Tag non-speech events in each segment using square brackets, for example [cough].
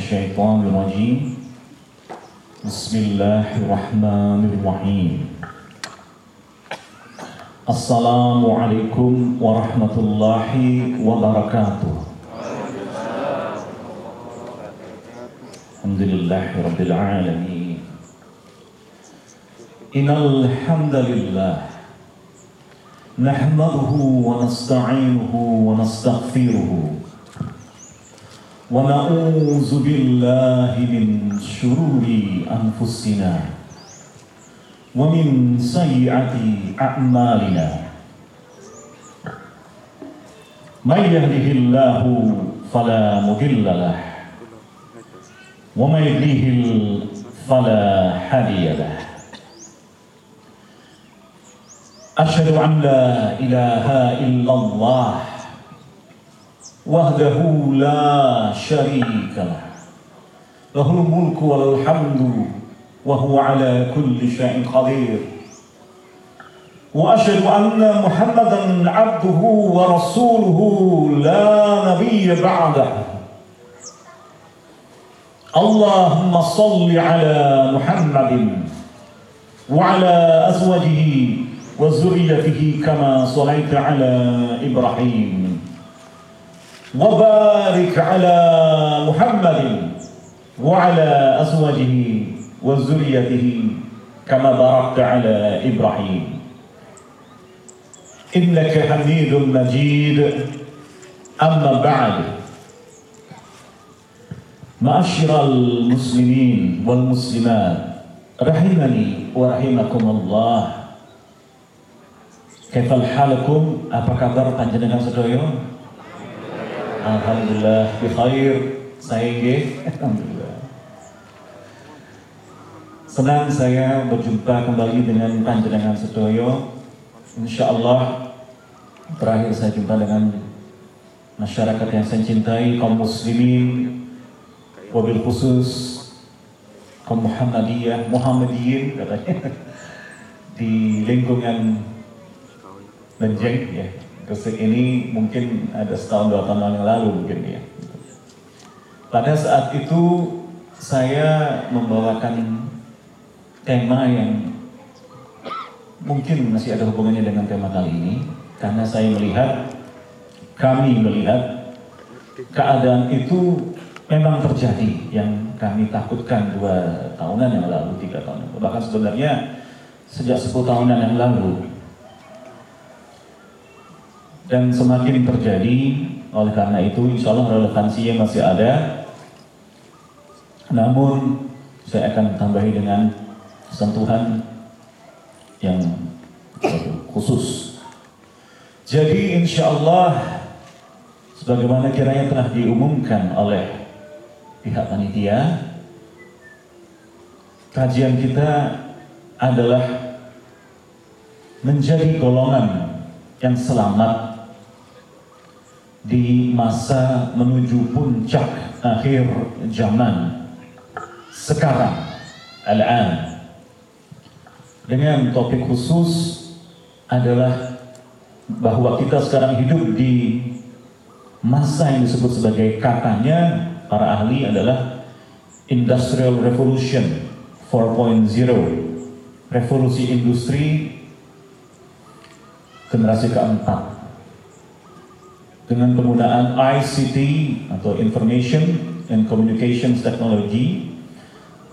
الشيطان الرجيم. بسم الله الرحمن الرحيم. السلام عليكم ورحمة الله وبركاته. الحمد لله رب العالمين. إن الحمد لله نحمده ونستعينه ونستغفره ونعوذ بالله من شرور أنفسنا ومن سيئات أعمالنا. من يهده الله فلا مضل له ومن يضلل فلا هادي له. أشهد أن لا إله إلا الله وحده لا شريك له. له الملك وله الحمد وهو على كل شيء قدير. وأشهد أن محمدا عبده ورسوله لا نبي بعده. اللهم صل على محمد وعلى أزواجه وذريته كما صليت على إبراهيم. وبارك على محمد وعلى أزواجه وذريته كما باركت على إبراهيم. إنك حميد مجيد. أما بعد معاشر المسلمين والمسلمات رحمني ورحمكم الله. كيف حالكم apa kabar panjenengan sedaya Alhamdulillah bi khair. Saya nggih alhamdulillah. Senang saya berjumpa kembali dengan panjenengan sedaya insyaallah terakhir saya jumpa dengan masyarakat yang saya cintai kaum muslimin. Wabil khusus kaum Muhammadiyah Muhammadiyin katanya. Di lingkungan Benjeng ya Gresik ini mungkin ada setahun dua tahun yang lalu mungkin ya. Pada saat itu saya membawakan tema yang mungkin masih ada hubungannya dengan tema kali ini karena saya melihat kami melihat keadaan itu memang terjadi yang kami takutkan dua tahunan yang lalu tiga tahun yang lalu bahkan sebenarnya sejak sepuluh tahunan yang lalu dan semakin terjadi oleh karena itu insya Allah relevansinya masih ada. Namun saya akan tambahi dengan sentuhan yang khusus. Jadi insya Allah sebagaimana kiranya telah diumumkan oleh pihak panitia kajian kita adalah menjadi golongan yang selamat di masa menuju puncak akhir zaman. Sekarang al-an. Dengan topik khusus adalah bahwa kita sekarang hidup di masa yang disebut sebagai katanya para ahli adalah industrial revolution 4.0 revolusi industri generasi keempat dengan penggunaan ICT atau Information and Communications Technology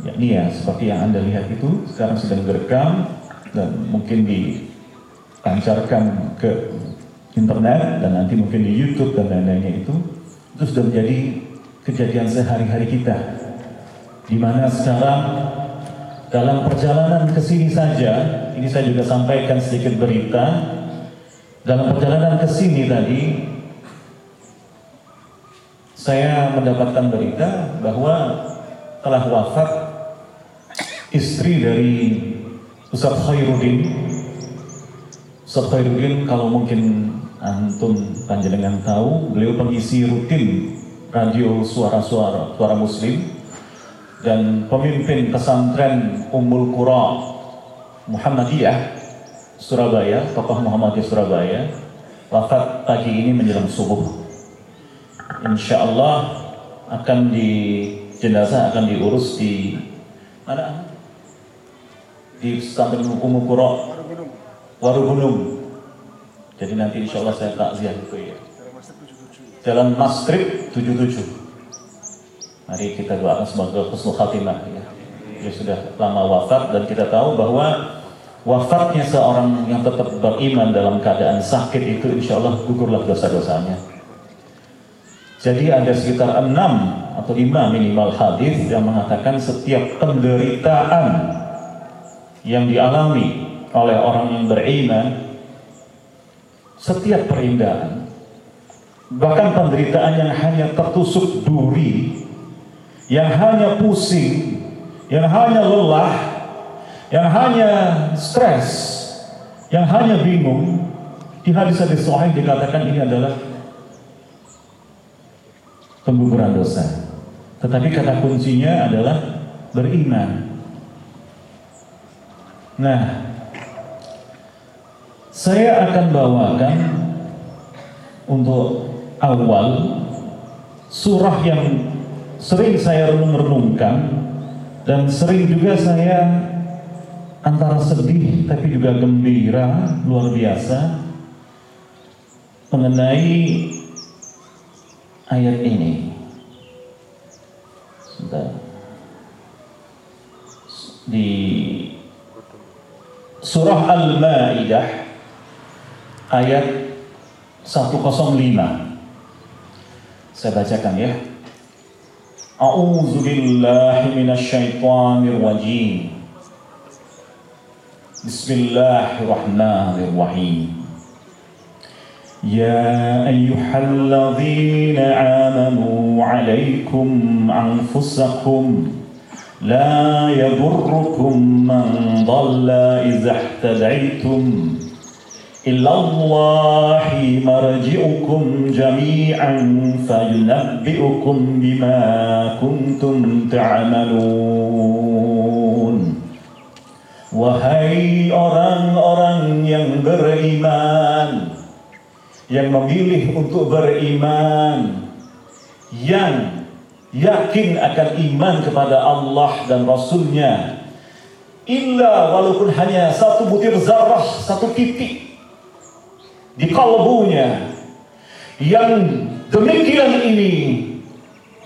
yakni ya seperti yang Anda lihat itu sekarang sedang direkam dan mungkin dipancarkan ke internet dan nanti mungkin di YouTube dan lain-lainnya itu itu sudah menjadi kejadian sehari-hari kita. Di mana sekarang dalam perjalanan ke sini saja ini saya juga sampaikan sedikit berita dalam perjalanan ke sini tadi saya mendapatkan berita bahwa telah wafat istri dari Ustaz Khairuddin. Ustaz Khairuddin kalau mungkin antum panjenengan tahu, beliau pengisi rutin radio suara-suara suara muslim dan pemimpin pesantren Ummul Qura Muhammadiyah Surabaya, tokoh Muhammadiyah Surabaya, wafat pagi ini menjelang subuh insya Allah akan di jenazah akan diurus di mana? Di samping Kuro, Warugunung. Jadi nanti insya Allah saya takziah itu ya. Jalan Mastrip 77. Mari kita doakan semoga khusnul khatimah ya. Dia sudah lama wafat dan kita tahu bahwa wafatnya seorang yang tetap beriman dalam keadaan sakit itu insya Allah gugurlah dosa-dosanya. Jadi ada sekitar enam atau lima minimal hadis yang mengatakan setiap penderitaan yang dialami oleh orang yang beriman setiap perindahan bahkan penderitaan yang hanya tertusuk duri yang hanya pusing yang hanya lelah yang hanya stres yang hanya bingung di hadis-hadis sahih dikatakan ini adalah pengguguran dosa. Tetapi kata kuncinya adalah beriman. Nah saya akan bawakan untuk awal surah yang sering saya renung-renungkan dan sering juga saya antara sedih tapi juga gembira luar biasa mengenai ayat ini. Sebentar. Di surah Al-Maidah ayat 105. Saya bacakan ya. A'udzu billahi minasyaitonir rajim. Bismillahirrahmanirrahim. يا أيها الذين آمنوا عليكم أنفسكم لا يضركم من ضل إذا اهتديتم إلى الله مرجعكم جميعا فينبئكم بما كنتم تعملون. Wahai orang-orang yang beriman Yang memilih untuk beriman Yang yakin akan iman kepada Allah dan Rasulnya. Illa walaupun hanya satu butir zarah, satu titik di kalbunya. Yang demikian ini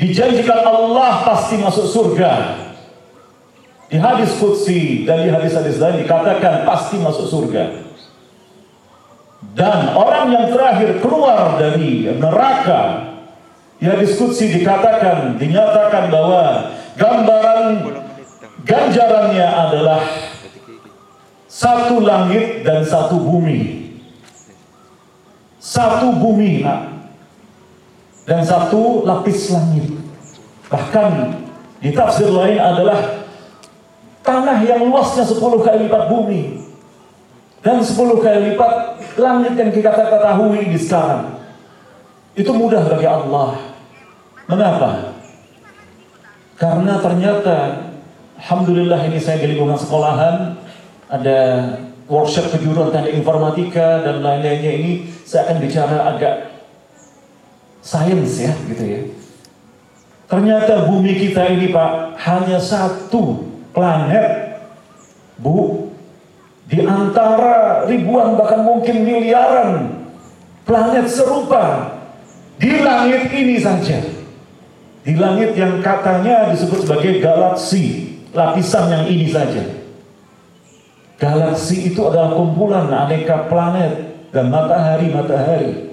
dijanjikan Allah pasti masuk surga. Di hadis Qudsi dan di hadis-hadis lain dikatakan pasti masuk surga dan orang yang terakhir keluar dari neraka di hadis Qudsi dikatakan dinyatakan bahwa gambaran ganjarannya adalah satu langit dan satu bumi. Satu bumi dan satu lapis langit. Bahkan di tafsir lain adalah tanah yang luasnya 10 kali lipat bumi dan 10 kali lipat langit yang kita ketahui di sekarang. Itu mudah bagi Allah. Mengapa? Karena ternyata Alhamdulillah ini saya di lingkungan sekolahan ada workshop kejuruan teknik informatika dan lain-lainnya ini saya akan bicara agak sains ya gitu ya. Ternyata bumi kita ini Pak hanya satu planet Bu di antara ribuan bahkan mungkin miliaran planet serupa di langit ini saja. Di langit yang katanya disebut sebagai galaksi, lapisan yang ini saja. Galaksi itu adalah kumpulan aneka planet dan matahari-matahari.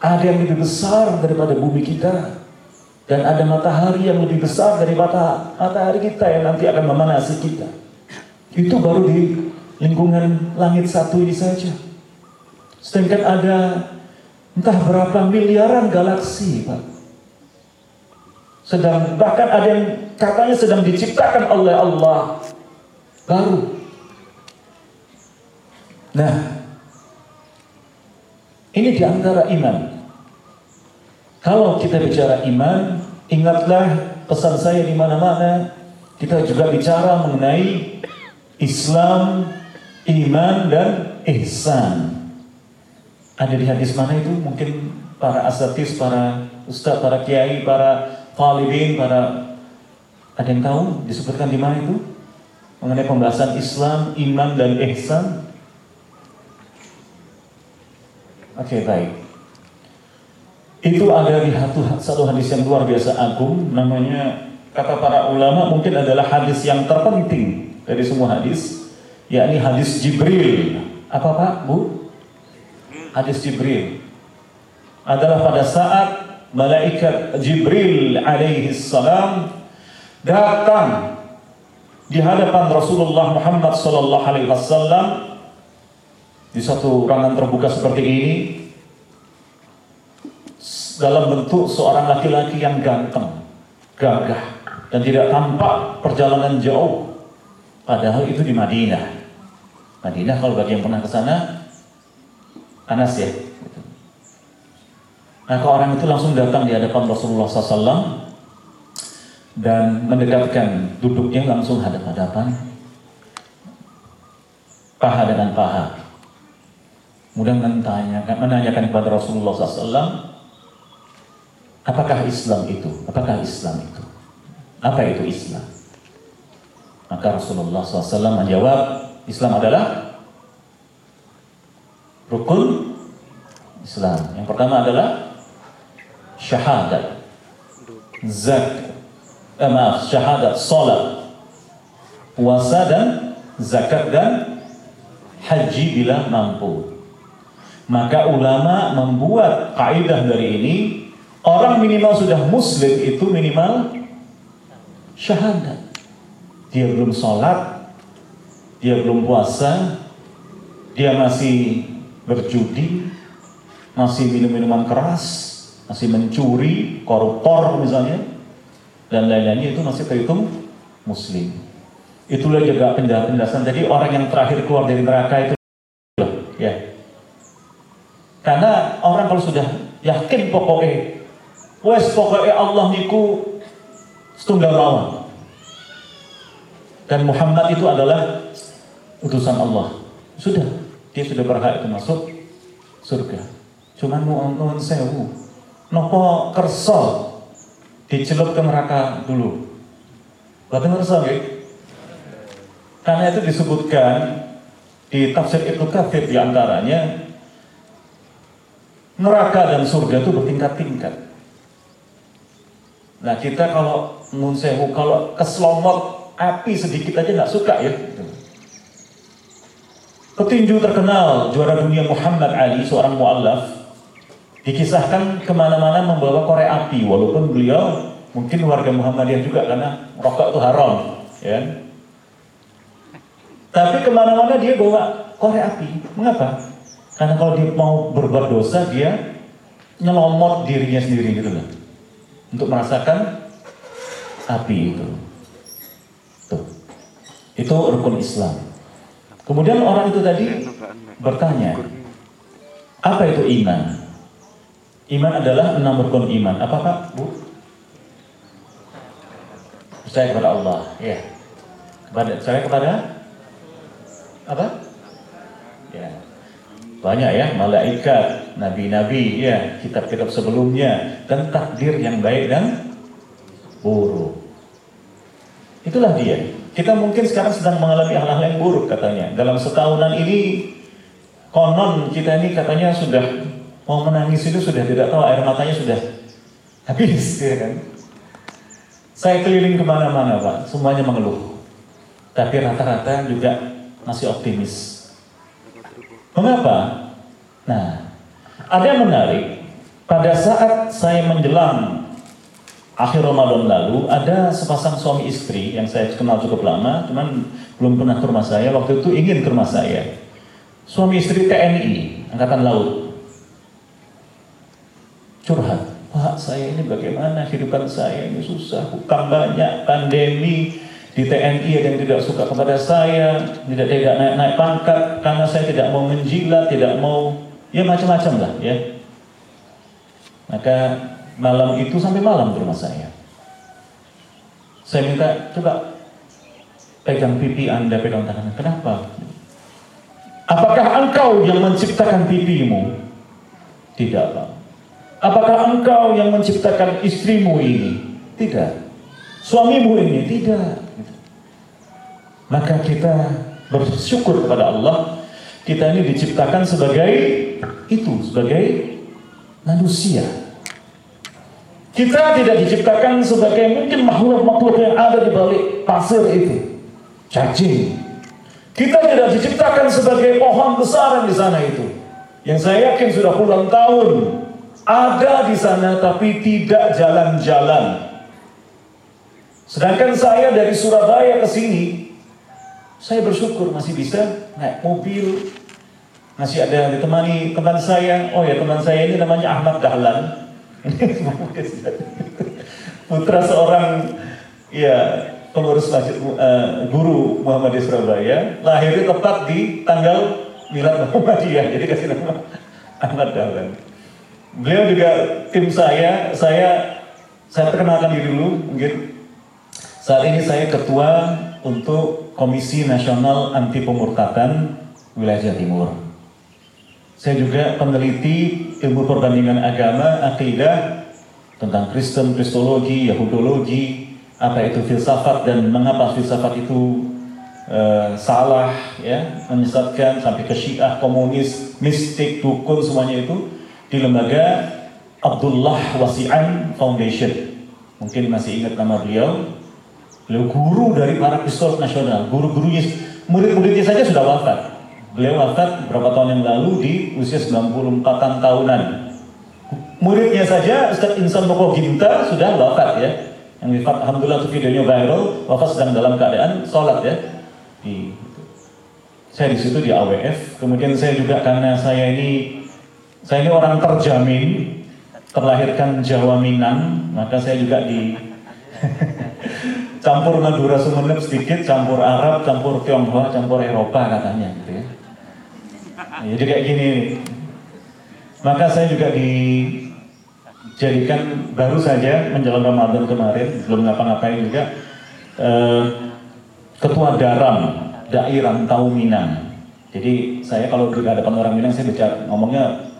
Ada yang lebih besar daripada bumi kita. Dan ada matahari yang lebih besar dari mata, matahari kita yang nanti akan memanasi kita. Itu baru di lingkungan langit satu ini saja. Sedangkan ada entah berapa miliaran galaksi, Pak. Sedang bahkan ada yang katanya sedang diciptakan oleh Allah baru Nah, ini di antara iman. Kalau kita bicara iman, ingatlah pesan saya di mana-mana. Kita juga bicara mengenai Islam, iman, dan ihsan. Ada di hadis mana itu? Mungkin para asatis, para ustaz, para kiai, para talibin, para Ada yang tahu disebutkan di mana itu? Mengenai pembahasan Islam, iman dan ihsan. Oke, okay, baik. Itu ada di satu hadis yang luar biasa agung, namanya kata para ulama mungkin adalah hadis yang terpenting dari semua hadis, yakni hadis Jibril. Apa Pak, Bu? Hadis Jibril adalah pada saat malaikat Jibril alaihi salam datang di hadapan Rasulullah Muhammad sallallahu alaihi wasallam di satu ruangan terbuka seperti ini dalam bentuk seorang laki-laki yang ganteng, gagah dan tidak tampak perjalanan jauh. Padahal itu di Madinah. Madinah kalau bagi yang pernah ke sana panas ya. Nah, orang itu langsung datang di hadapan Rasulullah SAW dan mendekatkan duduknya langsung hadap-hadapan paha dengan paha. Kemudian menanyakan, menanyakan kepada Rasulullah SAW, apakah Islam itu? Apakah Islam itu? Apa itu Islam? Maka Rasulullah SAW menjawab, Islam adalah rukun Islam. Yang pertama adalah syahadat. Zak eh, maaf syahadat salat puasa dan zakat dan haji bila mampu. Maka ulama membuat kaidah dari ini orang minimal sudah muslim itu minimal syahadat. Dia belum sholat dia belum puasa dia masih berjudi masih minum minuman keras masih mencuri, koruptor misalnya, dan lain-lainnya itu masih terhitung muslim. Itulah juga penjelasan. Jadi orang yang terakhir keluar dari neraka itu ya. Karena orang kalau sudah yakin pokoknya wes pokoknya Allah niku setunggal mawon. Dan Muhammad itu adalah utusan Allah. Sudah, dia sudah berhak itu masuk surga. Cuman nuwun sewu, nopo kerso dicelup ke neraka dulu. Boten kerso nggih. Karena itu disebutkan di tafsir Ibnu Katsir di antaranya neraka dan surga itu bertingkat-tingkat. Nah kita kalau munsehu kalau keselomot api sedikit aja nggak suka ya. Petinju terkenal juara dunia Muhammad Ali seorang muallaf dikisahkan ke mana-mana membawa korek api. Walaupun beliau mungkin warga Muhammadiyah juga karena rokok itu haram ya tapi ke mana-mana dia bawa korek api. Mengapa? Karena kalau dia mau berbuat dosa dia nyelomot dirinya sendiri gitu loh. Untuk merasakan api itu. Tuh. Itu rukun Islam kemudian orang itu tadi bertanya apa itu iman Iman adalah enam rukun iman. Apa Pak? Bu? Percaya kepada Allah. Ya. Kepada saya kepada apa? Ya. Banyak ya, malaikat, nabi-nabi, ya, kitab-kitab sebelumnya dan takdir yang baik dan buruk. Itulah dia. Kita mungkin sekarang sedang mengalami hal-hal yang buruk katanya. Dalam setahunan ini konon kita ini katanya sudah mau menangis itu sudah tidak tahu air matanya sudah habis ya kan? Saya keliling ke mana-mana pak. Semuanya mengeluh. Tapi rata-rata juga masih optimis. Mengapa? Nah ada yang menarik. Pada saat saya menjelang akhir Ramadan lalu ada sepasang suami istri yang saya kenal cukup lama cuman belum pernah ke rumah saya waktu itu ingin ke rumah saya suami istri TNI Angkatan Laut curhat. Pak, saya ini bagaimana kehidupan saya ini susah, hutang banyak, pandemi, di TNI ada yang tidak suka kepada saya, tidak tidak naik-naik pangkat karena saya tidak mau menjilat, tidak mau ya macam-macam lah ya. Maka malam itu sampai malam di rumah saya. Saya minta coba pegang pipi Anda, pegang tangan. Kenapa? Apakah engkau yang menciptakan pipimu? Tidak, Pak. Apakah engkau yang menciptakan istrimu ini? Tidak. suamimu ini tidak. Maka kita bersyukur kepada Allah, kita ini diciptakan sebagai itu, sebagai manusia. Kita tidak diciptakan sebagai mungkin makhluk-makhluk yang ada di balik pasir itu. Cacing. Kita tidak diciptakan sebagai pohon besar di sana itu. Yang saya yakin sudah puluhan tahun ada di sana tapi tidak jalan-jalan. Sedangkan saya dari Surabaya ke sini, saya bersyukur masih bisa naik mobil, masih ada yang ditemani teman saya. Oh ya teman saya ini namanya Ahmad Dahlan. [laughs] Putra seorang ya pengurus masjid uh, guru Muhammadiyah Surabaya, lahirnya tepat di tanggal milad Muhammadiyah. Jadi kasih nama [laughs] Ahmad Dahlan. Beliau juga tim saya, saya saya perkenalkan diri dulu mungkin. Saat ini saya ketua untuk Komisi Nasional Anti Pemurtadan Wilayah Jawa Timur. Saya juga peneliti ilmu perbandingan agama, akidah, tentang Kristen, Kristologi, Yahudologi, apa itu filsafat dan mengapa filsafat itu uh, salah, ya, menyesatkan sampai ke Syiah, komunis, mistik, dukun semuanya itu di lembaga Abdullah Wasi'an Foundation. Mungkin masih ingat nama beliau. Beliau guru dari para pistol nasional. Guru-gurunya, murid-muridnya saja sudah wafat. Beliau wafat beberapa tahun yang lalu di usia 94 tahunan. Muridnya saja Ustaz Insan Moko Ginta sudah wafat ya. Yang wafat, Alhamdulillah itu videonya viral, wafat sedang dalam keadaan sholat ya. Di, saya di situ di AWF. Kemudian saya juga karena saya ini saya ini orang terjamin, terlahirkan Jawa Minang, maka saya juga di [laughs] campur Madura Sumeneb sedikit, campur Arab, campur Tionghoa, campur Eropa katanya gitu ya. Jadi kayak gini. Maka saya juga dijadikan baru saja menjelang Ramadan kemarin, belum ngapa-ngapain juga, eh, Ketua Daram, Daerah Tahu Minang. Jadi saya kalau juga ada orang Minang, saya bicara ngomongnya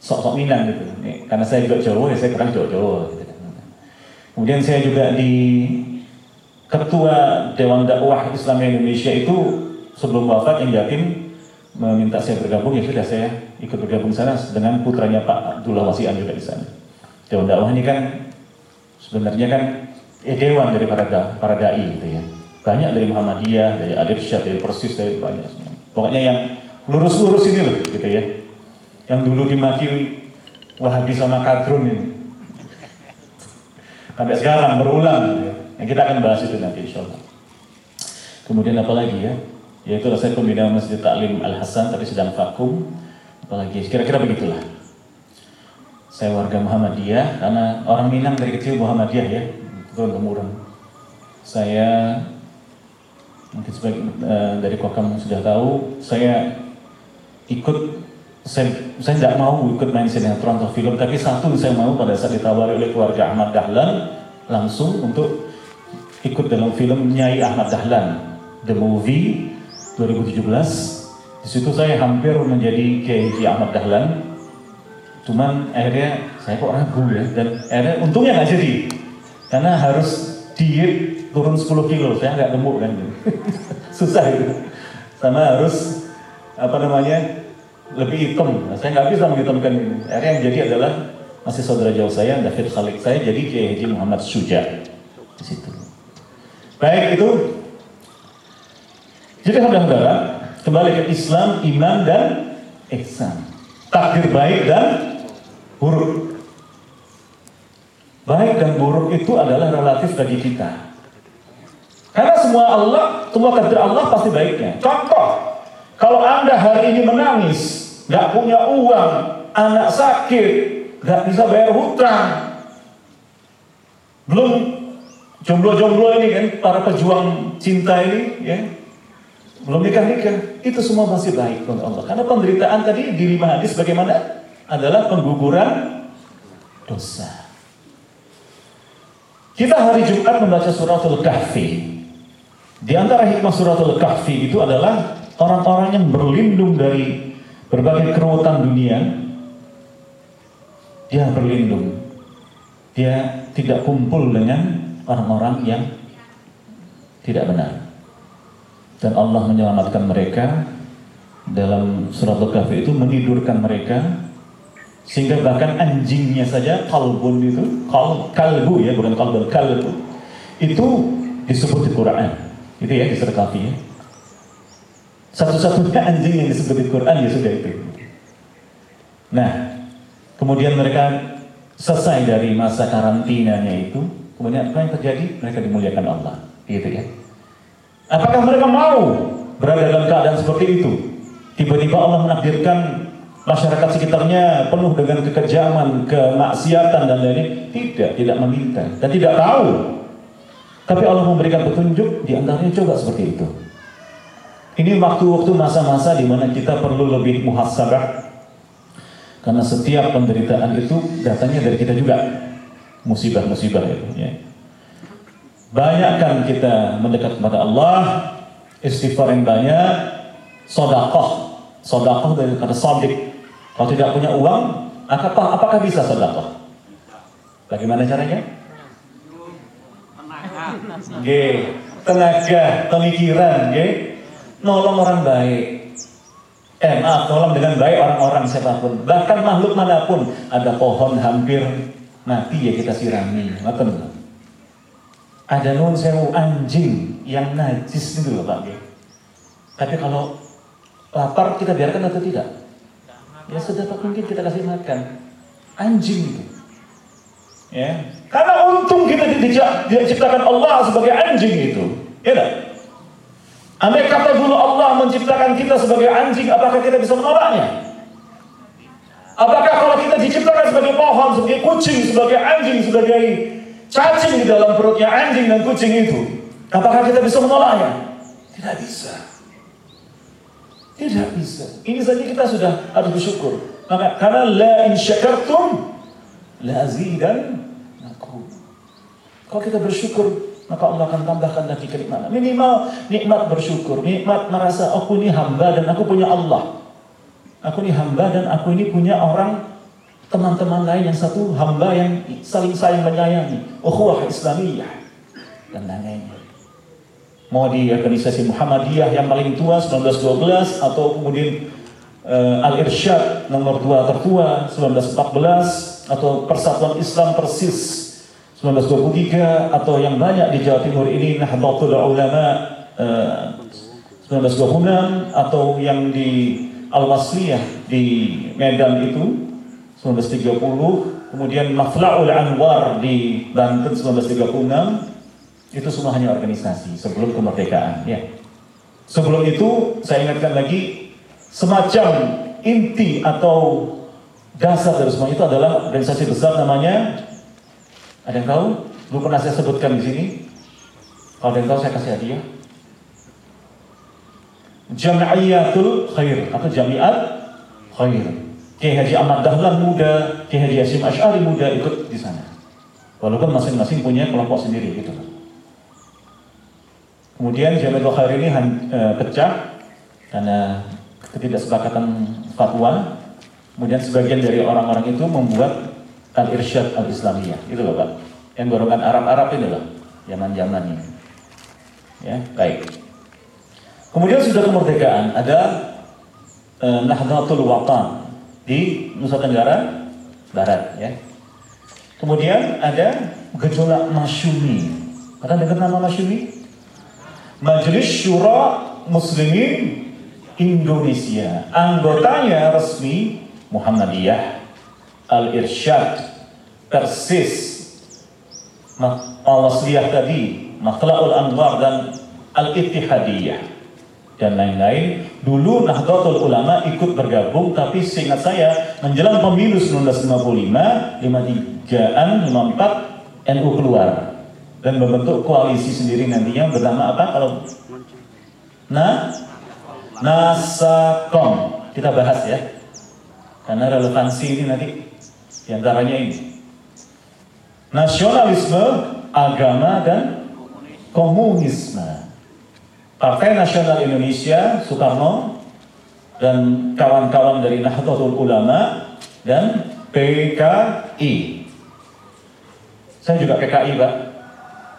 sok-sok Minang gitu. Nih, karena saya juga Jawa, ya saya kurang Jawa-Jawa. Gitu. Kemudian saya juga di Ketua Dewan Dakwah Islam Indonesia itu sebelum wafat yang yakin meminta saya bergabung ya sudah saya ikut bergabung sana dengan putranya Pak Abdullah Wasian juga di sana. Dewan Dakwah ini kan sebenarnya kan eh, dewan dari para da, para dai gitu ya. Banyak dari Muhammadiyah, dari Adirsyad, dari Persis, dari banyak. Pokoknya yang lurus-lurus ini loh gitu ya yang dulu dimaki Wahabi sama Kadrun ini. Sampai sekarang berulang. Ya. Yang kita akan bahas itu nanti insya Allah. Kemudian apa lagi ya? Yaitu saya pembina Masjid Taklim Al Hasan tapi sedang vakum. Apalagi kira-kira begitulah. Saya warga Muhammadiyah karena orang Minang dari kecil Muhammadiyah ya, turun temurun. Saya mungkin sebagai uh, dari Kokam sudah tahu, saya ikut saya saya tidak mau ikut main sinetron atau film, tapi satu saya mau pada saat ditawari oleh keluarga Ahmad Dahlan langsung untuk ikut dalam film Nyai Ahmad Dahlan, The Movie 2017. Di situ saya hampir menjadi KJ Ahmad Dahlan, cuman akhirnya saya kok ragu ya, dan akhirnya untungnya nggak jadi, karena harus diet turun 10 kilo, saya nggak gemuk kan, [laughs] susah itu, sama harus apa namanya lebih hitam. Nah, saya nggak bisa menghitamkan ini. Akhirnya yang jadi adalah masih saudara jauh saya, David Khalid saya, jadi Kiai Muhammad Suja di situ. Baik itu. Jadi saudara-saudara, kembali ke Islam, iman dan ihsan. Takdir baik dan buruk. Baik dan buruk itu adalah relatif bagi kita. Karena semua Allah, semua takdir Allah pasti baiknya. Contoh, kalau Anda hari ini menangis, nggak punya uang, anak sakit, nggak bisa bayar hutang, belum jomblo-jomblo ini kan, para pejuang cinta ini, ya, belum nikah-nikah, itu semua masih baik untuk Allah. Karena penderitaan tadi di lima hadis bagaimana? Adalah pengguguran dosa. Kita hari Jumat membaca suratul kahfi. Di antara hikmah suratul kahfi itu adalah orang-orang yang berlindung dari berbagai keruwetan dunia, dia berlindung. Dia tidak kumpul dengan orang-orang yang tidak benar. Dan Allah menyelamatkan mereka. Dalam surat Al-Kahfi itu menidurkan mereka. Sehingga bahkan anjingnya saja kalbun itu kal kalbu ya bukan kalbun kalbu. Itu disebut di Quran. Itu ya di surat Kahfi ya. Satu-satunya anjing yang disebut di Quran ya sudah itu. Nah kemudian mereka selesai dari masa karantinanya itu. Kemudian apa yang terjadi? Mereka dimuliakan Allah. Gitu ya apakah mereka mau berada dalam keadaan seperti itu tiba-tiba Allah menakdirkan masyarakat sekitarnya penuh dengan kekejaman, kemaksiatan dan lain-lain. Tidak, tidak meminta dan tidak tahu. Tapi Allah memberikan petunjuk di antaranya coba seperti itu. Ini waktu-waktu masa-masa di mana kita perlu lebih muhasabah karena setiap penderitaan itu datangnya dari kita juga musibah-musibah itu ya. Banyakkan kita mendekat kepada Allah, istighfar yang banyak, sodakoh, sodakoh dari kata sodik, kalau tidak punya uang, apakah, apakah bisa sedekah? Bagaimana caranya? G, tenaga, pemikiran, G, nolong orang baik. Eh maaf, nolong dengan baik orang-orang siapa pun. Bahkan makhluk mana pun, ada pohon hampir mati ya kita sirami. Ngapain? Ada nun sewu anjing yang najis itu loh Pak. Tapi kalau lapar kita biarkan atau tidak? ya sedapat mungkin kita kasih makan anjing itu ya karena untung kita diciptakan Allah sebagai anjing itu ya tak? Andai kata dulu Allah menciptakan kita sebagai anjing, apakah kita bisa menolaknya? Apakah kalau kita diciptakan sebagai pohon, sebagai kucing, sebagai anjing, sebagai cacing di dalam perutnya anjing dan kucing itu, apakah kita bisa menolaknya? Tidak bisa. Tidak bisa. Ini saja kita sudah harus bersyukur. Maka karena la in syakartum la azidan aku. Kalau kita bersyukur, maka Allah akan tambahkan lagi kenikmatan. Minimal nikmat bersyukur, nikmat merasa aku ini hamba dan aku punya Allah. Aku ini hamba dan aku ini punya orang teman-teman lain yang satu hamba yang saling saling menyayangi. Ukhuwah Islamiyah dan lain-lainnya mau di organisasi Muhammadiyah yang paling tua 1912 atau kemudian uh, Al-Irsyad nomor 2 tertua 1914 atau Persatuan Islam Persis 1923 atau yang banyak di Jawa Timur ini Nahdlatul Ulama uh, 1926 atau yang di Al-Wasliyah di Medan itu 1930 kemudian Mafla'ul Anwar di Banten 1936 itu semua hanya organisasi sebelum kemerdekaan ya. Sebelum itu saya ingatkan lagi semacam inti atau dasar dari semua itu adalah organisasi besar namanya ada yang tahu? Belum pernah saya sebutkan di sini. Kalau ada yang tahu saya kasih hadiah. Jamiatul Khair atau Jamiat Khair. Kiai Haji Ahmad Dahlan muda, Kiai Haji Hasim Ash'ari muda ikut di sana. Walaupun masing-masing punya kelompok sendiri gitu. Kemudian Jamiatul Khair ini uh, pecah karena ketidaksepakatan fatwa. Kemudian sebagian dari orang-orang itu membuat al-irsyad al-islamiyah. Itu loh Pak. Yang golongan Arab-Arab ini loh. Zaman-zaman ini. Ya, baik. Kemudian sudah kemerdekaan ada uh, Nahdlatul Watan di Nusa Tenggara Barat ya. Kemudian ada gejolak Masyumi. Pernah dengar nama Masyumi? Majelis Syura Muslimin Indonesia. Anggotanya resmi Muhammadiyah, Al-Irsyad, Persis, Al-Wasliyah tadi, Makhla'ul Anwar dan Al-Ittihadiyah dan lain-lain. Dulu Nahdlatul Ulama ikut bergabung, tapi seingat saya menjelang pemilu 1955, 53-an, 54, NU keluar. Dan membentuk koalisi sendiri nantinya bernama apa kalau nah Nasakom kita bahas ya. Karena relevansi ini nanti di antaranya ini. Nasionalisme agama dan komunisme Partai Nasional Indonesia Soekarno dan kawan-kawan dari Nahdlatul Ulama dan PKI saya juga PKI Pak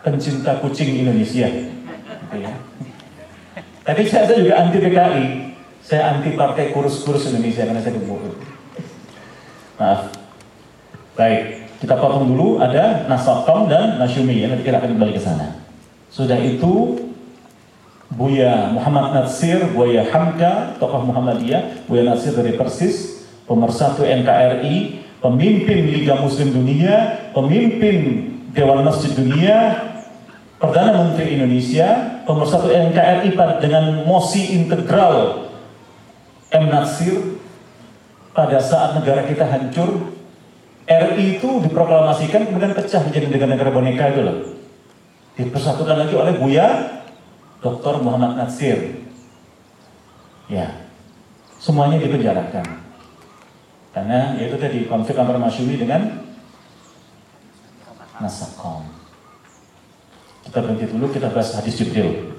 pencinta kucing Indonesia. Gitu ya. Tapi saya, juga anti PKI. Saya anti partai kurus-kurus Indonesia karena saya gemuk. Maaf. Baik, kita potong dulu ada Nasakom dan Nasyumi ya, nanti kita akan kembali ke sana. Sudah itu Buya Muhammad Natsir, Buya Hamka, tokoh Muhammadiyah, Buya Natsir dari Persis, pemersatu NKRI, pemimpin Liga Muslim Dunia, pemimpin Dewan Masjid Dunia, Perdana Menteri Indonesia, pemersatu NKRI dengan mosi integral M. Natsir pada saat negara kita hancur, RI itu diproklamasikan kemudian pecah menjadi negara-negara boneka itu loh. Dipersatukan lagi oleh Buya Dr. Muhammad Natsir. Ya, semuanya dipenjarakan. Karena itu tadi konflik antara Masyumi dengan Nasakom. Kita berhenti dulu, kita bahas hadis Jibril.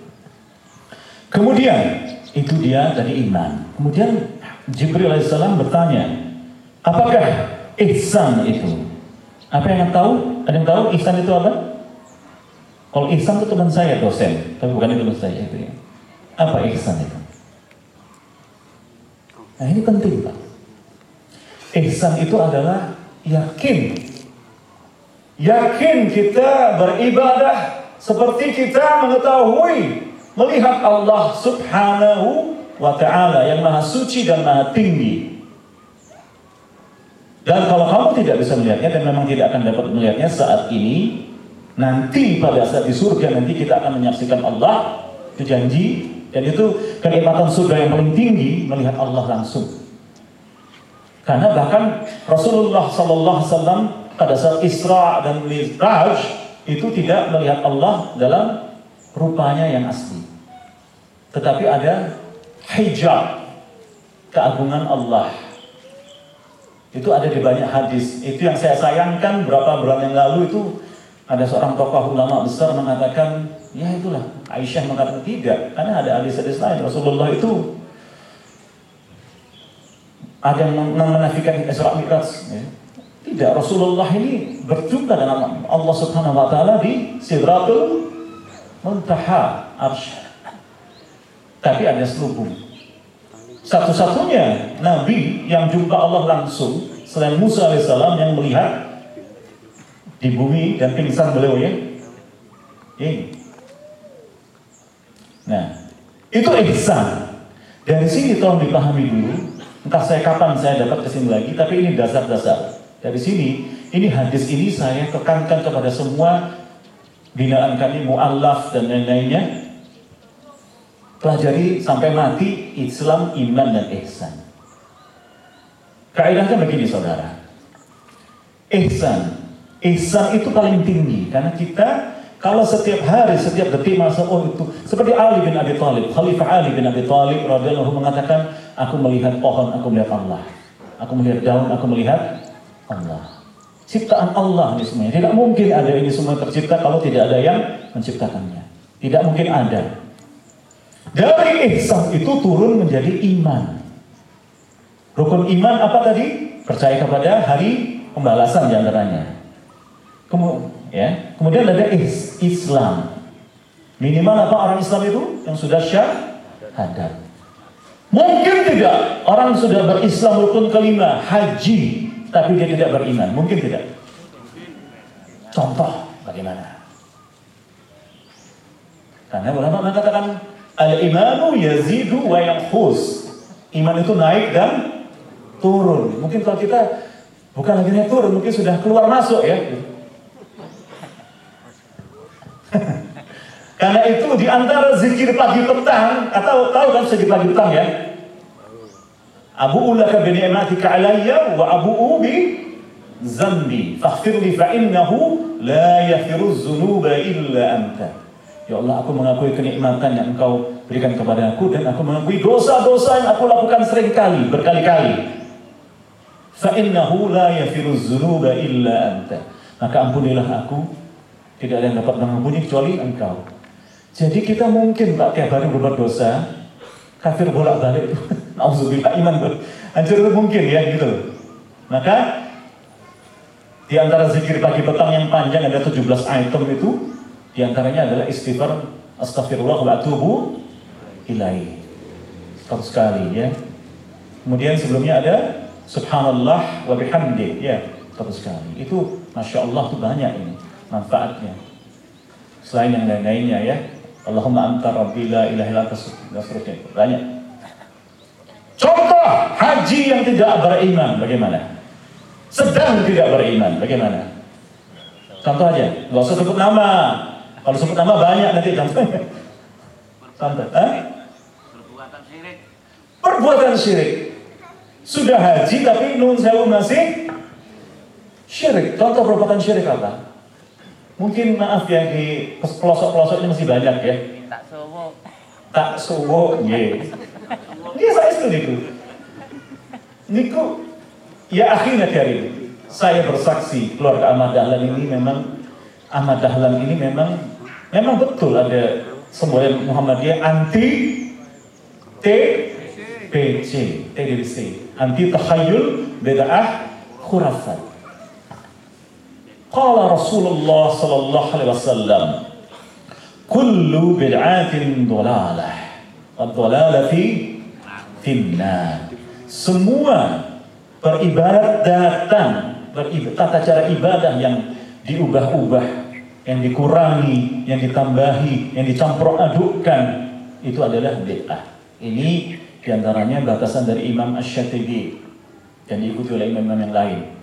Kemudian, itu dia dari iman. Kemudian Jibril alaihissalam bertanya, apakah ihsan itu? Apa yang tahu? Ada yang tahu ihsan itu apa? Kalau ihsan itu teman saya dosen, tapi bukan itu saya itu ya. Apa ihsan itu? Nah ini penting Pak. Ihsan itu adalah yakin. Yakin kita beribadah seperti kita mengetahui melihat Allah subhanahu wa ta'ala yang maha suci dan maha tinggi. Dan kalau kamu tidak bisa melihatnya dan memang tidak akan dapat melihatnya saat ini, nanti pada saat di surga nanti kita akan menyaksikan Allah, itu janji, dan itu kenikmatan surga yang paling tinggi melihat Allah langsung. Karena bahkan Rasulullah Sallallahu Alaihi Wasallam pada saat Isra dan Mi'raj itu tidak melihat Allah dalam rupanya yang asli. Tetapi ada hijab keagungan Allah. Itu ada di banyak hadis. Itu yang saya sayangkan berapa bulan yang lalu itu ada seorang tokoh ulama besar mengatakan, ya itulah Aisyah mengatakan tidak, karena ada hadis-hadis lain Rasulullah itu ada yang menafikan Isra Mi'raj. Ya. Tidak, Rasulullah ini berjumpa dengan Allah Subhanahu wa taala di Sidratul Muntaha Arsy. Tapi ada selubung. Satu-satunya Nabi yang jumpa Allah langsung selain Musa alaihissalam yang melihat di bumi dan pingsan beliau ya. Ini. Nah, itu ihsan. Dari sini tolong dipahami dulu. Entah saya kapan saya dapat ke sini lagi, tapi ini dasar-dasar. Dari sini, ini hadis ini saya tekankan kepada semua binaan kami, mu'allaf dan lain-lainnya pelajari sampai mati Islam, iman dan ihsan. Kaidahnya begini saudara. Ihsan. Ihsan itu paling tinggi karena kita kalau setiap hari, setiap detik masa oh itu seperti Ali bin Abi Thalib, Khalifah Ali bin Abi Thalib radhiyallahu mengatakan, aku melihat pohon, aku melihat Allah. Aku melihat daun, aku melihat Allah. Ciptaan Allah ini semuanya. Tidak mungkin ada ini semua tercipta kalau tidak ada yang menciptakannya. Tidak mungkin ada. Dari ihsan itu turun menjadi iman. Rukun iman apa tadi? Percaya kepada hari pembalasan di antaranya. Kemudian, ya, kemudian ada is Islam. Minimal apa orang Islam itu yang sudah syahadat. Mungkin tidak orang sudah berislam rukun kelima haji tapi dia tidak beriman. Mungkin tidak. Contoh bagaimana? Karena ulama mengatakan Al-imanu yazidu wa yankhus. Iman itu naik dan turun. Mungkin kalau kita bukan lagi naik turun, mungkin sudah keluar masuk ya. [laughs] Karena itu di antara zikir pagi petang atau tahu kan zikir pagi petang ya? Abu ulaka bi ni'matika alayya wa abu ubi zambi faghfirli fa innahu la yaghfiru dzunuba illa anta. Ya Allah, aku mengakui kenikmatan yang Engkau berikan kepada aku dan aku mengakui dosa-dosa yang aku lakukan sering kali, berkali-kali. Fa'innahu la yafiru dzunuba illa anta. Maka ampunilah aku, tidak ada yang dapat mengampuni kecuali Engkau. Jadi kita mungkin Pak tiap hari berbuat dosa, kafir bolak-balik itu. [laughs] Nauzubillah iman tuh. Hancur itu mungkin ya gitu. Maka di antara zikir pagi petang yang panjang ada 17 item itu Di antaranya adalah istighfar astagfirullah wa atubu ilaih. Satu sekali ya. Kemudian sebelumnya ada subhanallah wa bihamdi ya satu sekali. Itu masya Allah tuh banyak ini manfaatnya. Selain yang lain-lainnya ya. Allahumma anta rabbi la ilaha anta seterusnya. Banyak. Contoh haji yang tidak beriman bagaimana? Sedang tidak beriman bagaimana? Contoh aja, nggak usah sebut nama. Kalau sebut nama banyak nanti contohnya. Contoh, eh? Perbuatan syirik. Perbuatan syirik. Sudah haji tapi nun sewu masih syirik. Contoh perbuatan syirik apa? Mungkin maaf ya di pelosok-pelosok ini masih banyak ya. Tak suwo. Tak suwo, yeah. Dia saya setuju. Niku, ya akhirnya hari saya bersaksi keluarga Ahmad Dahlan ini memang Ahmad Dahlan ini memang memang betul ada semboyan Muhammadiyah anti TBC, TBC, anti takhayul bid'ah khurafat. Qala Rasulullah sallallahu alaihi wasallam, "Kullu bid'atin dhalalah." Ad-dhalalah fi finnar. Semua beribadat datang, beribadat, tata cara ibadah yang diubah-ubah, yang dikurangi, yang ditambahi, yang dicampur adukkan, itu adalah bid'ah. Ini di antaranya batasan dari Imam Ash-Shatibi dan diikuti oleh imam-imam yang lain.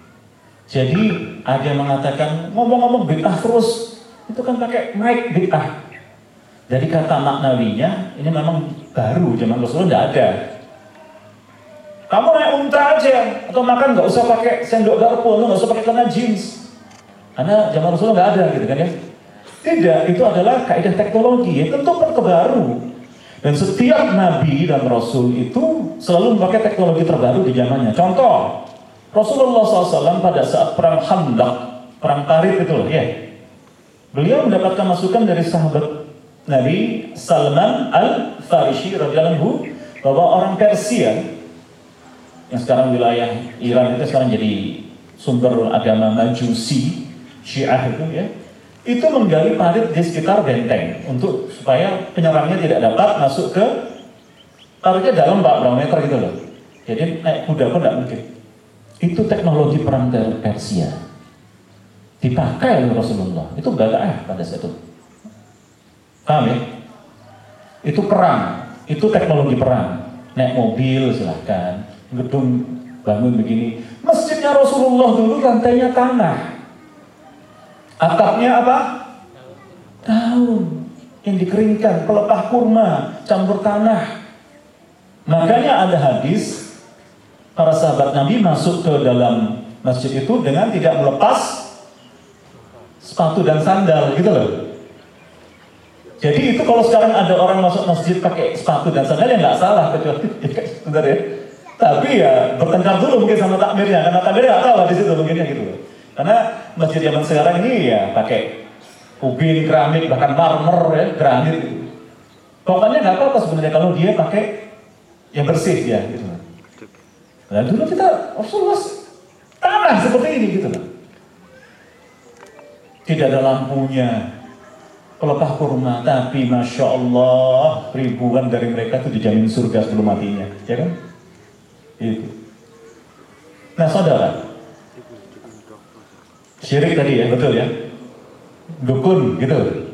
Jadi ada yang mengatakan ngomong-ngomong bid'ah terus, itu kan pakai mic bid'ah. Jadi kata maknawinya ini memang baru zaman Rasulullah tidak ada. Kamu naik unta aja atau makan nggak usah pakai sendok garpu, nggak usah pakai celana jeans. Karena zaman Rasulullah nggak ada gitu kan ya. Tidak, itu adalah kaidah teknologi yang tentu terbaru. Dan setiap nabi dan rasul itu selalu memakai teknologi terbaru di zamannya. Contoh, Rasulullah SAW pada saat perang Hamdak, perang Tarif itu loh, ya. Beliau mendapatkan masukan dari sahabat Nabi Salman Al Farisi radhiyallahu bahwa orang Persia yang sekarang wilayah Iran itu sekarang jadi sumber agama Majusi Syiah itu ya itu menggali parit di sekitar benteng untuk supaya penyerangnya tidak dapat masuk ke paritnya dalam berapa meter gitu loh jadi naik kuda pun tidak mungkin itu teknologi perang Persia dipakai oleh Rasulullah itu bagaimana pada saat itu Paham ya? Itu perang, itu teknologi perang. Naik mobil silahkan, gedung bangun begini. Masjidnya Rasulullah dulu lantainya tanah. Atapnya apa? Daun yang dikeringkan, pelepah kurma, campur tanah. Makanya ada hadis para sahabat Nabi masuk ke dalam masjid itu dengan tidak melepas sepatu dan sandal gitu loh. Jadi itu kalau sekarang ada orang masuk masjid pakai sepatu dan sandal ya nggak salah kecuali [laughs] sebentar ya. Tapi ya bertengkar dulu mungkin sama takmirnya karena takmirnya nggak tahu di situ mungkinnya gitu. Karena masjid zaman sekarang ini ya pakai ubin, keramik, bahkan marmer ya, granit gitu. Pokoknya nggak apa-apa sebenarnya kalau dia pakai yang bersih ya gitu. Nah dulu kita Rasulullah tanah seperti ini gitu loh. Tidak ada lampunya, pelepah kurma, tapi masya Allah ribuan dari mereka itu dijamin surga sebelum matinya, ya kan? Itu. Nah saudara, syirik tadi ya, betul ya? Dukun gitu.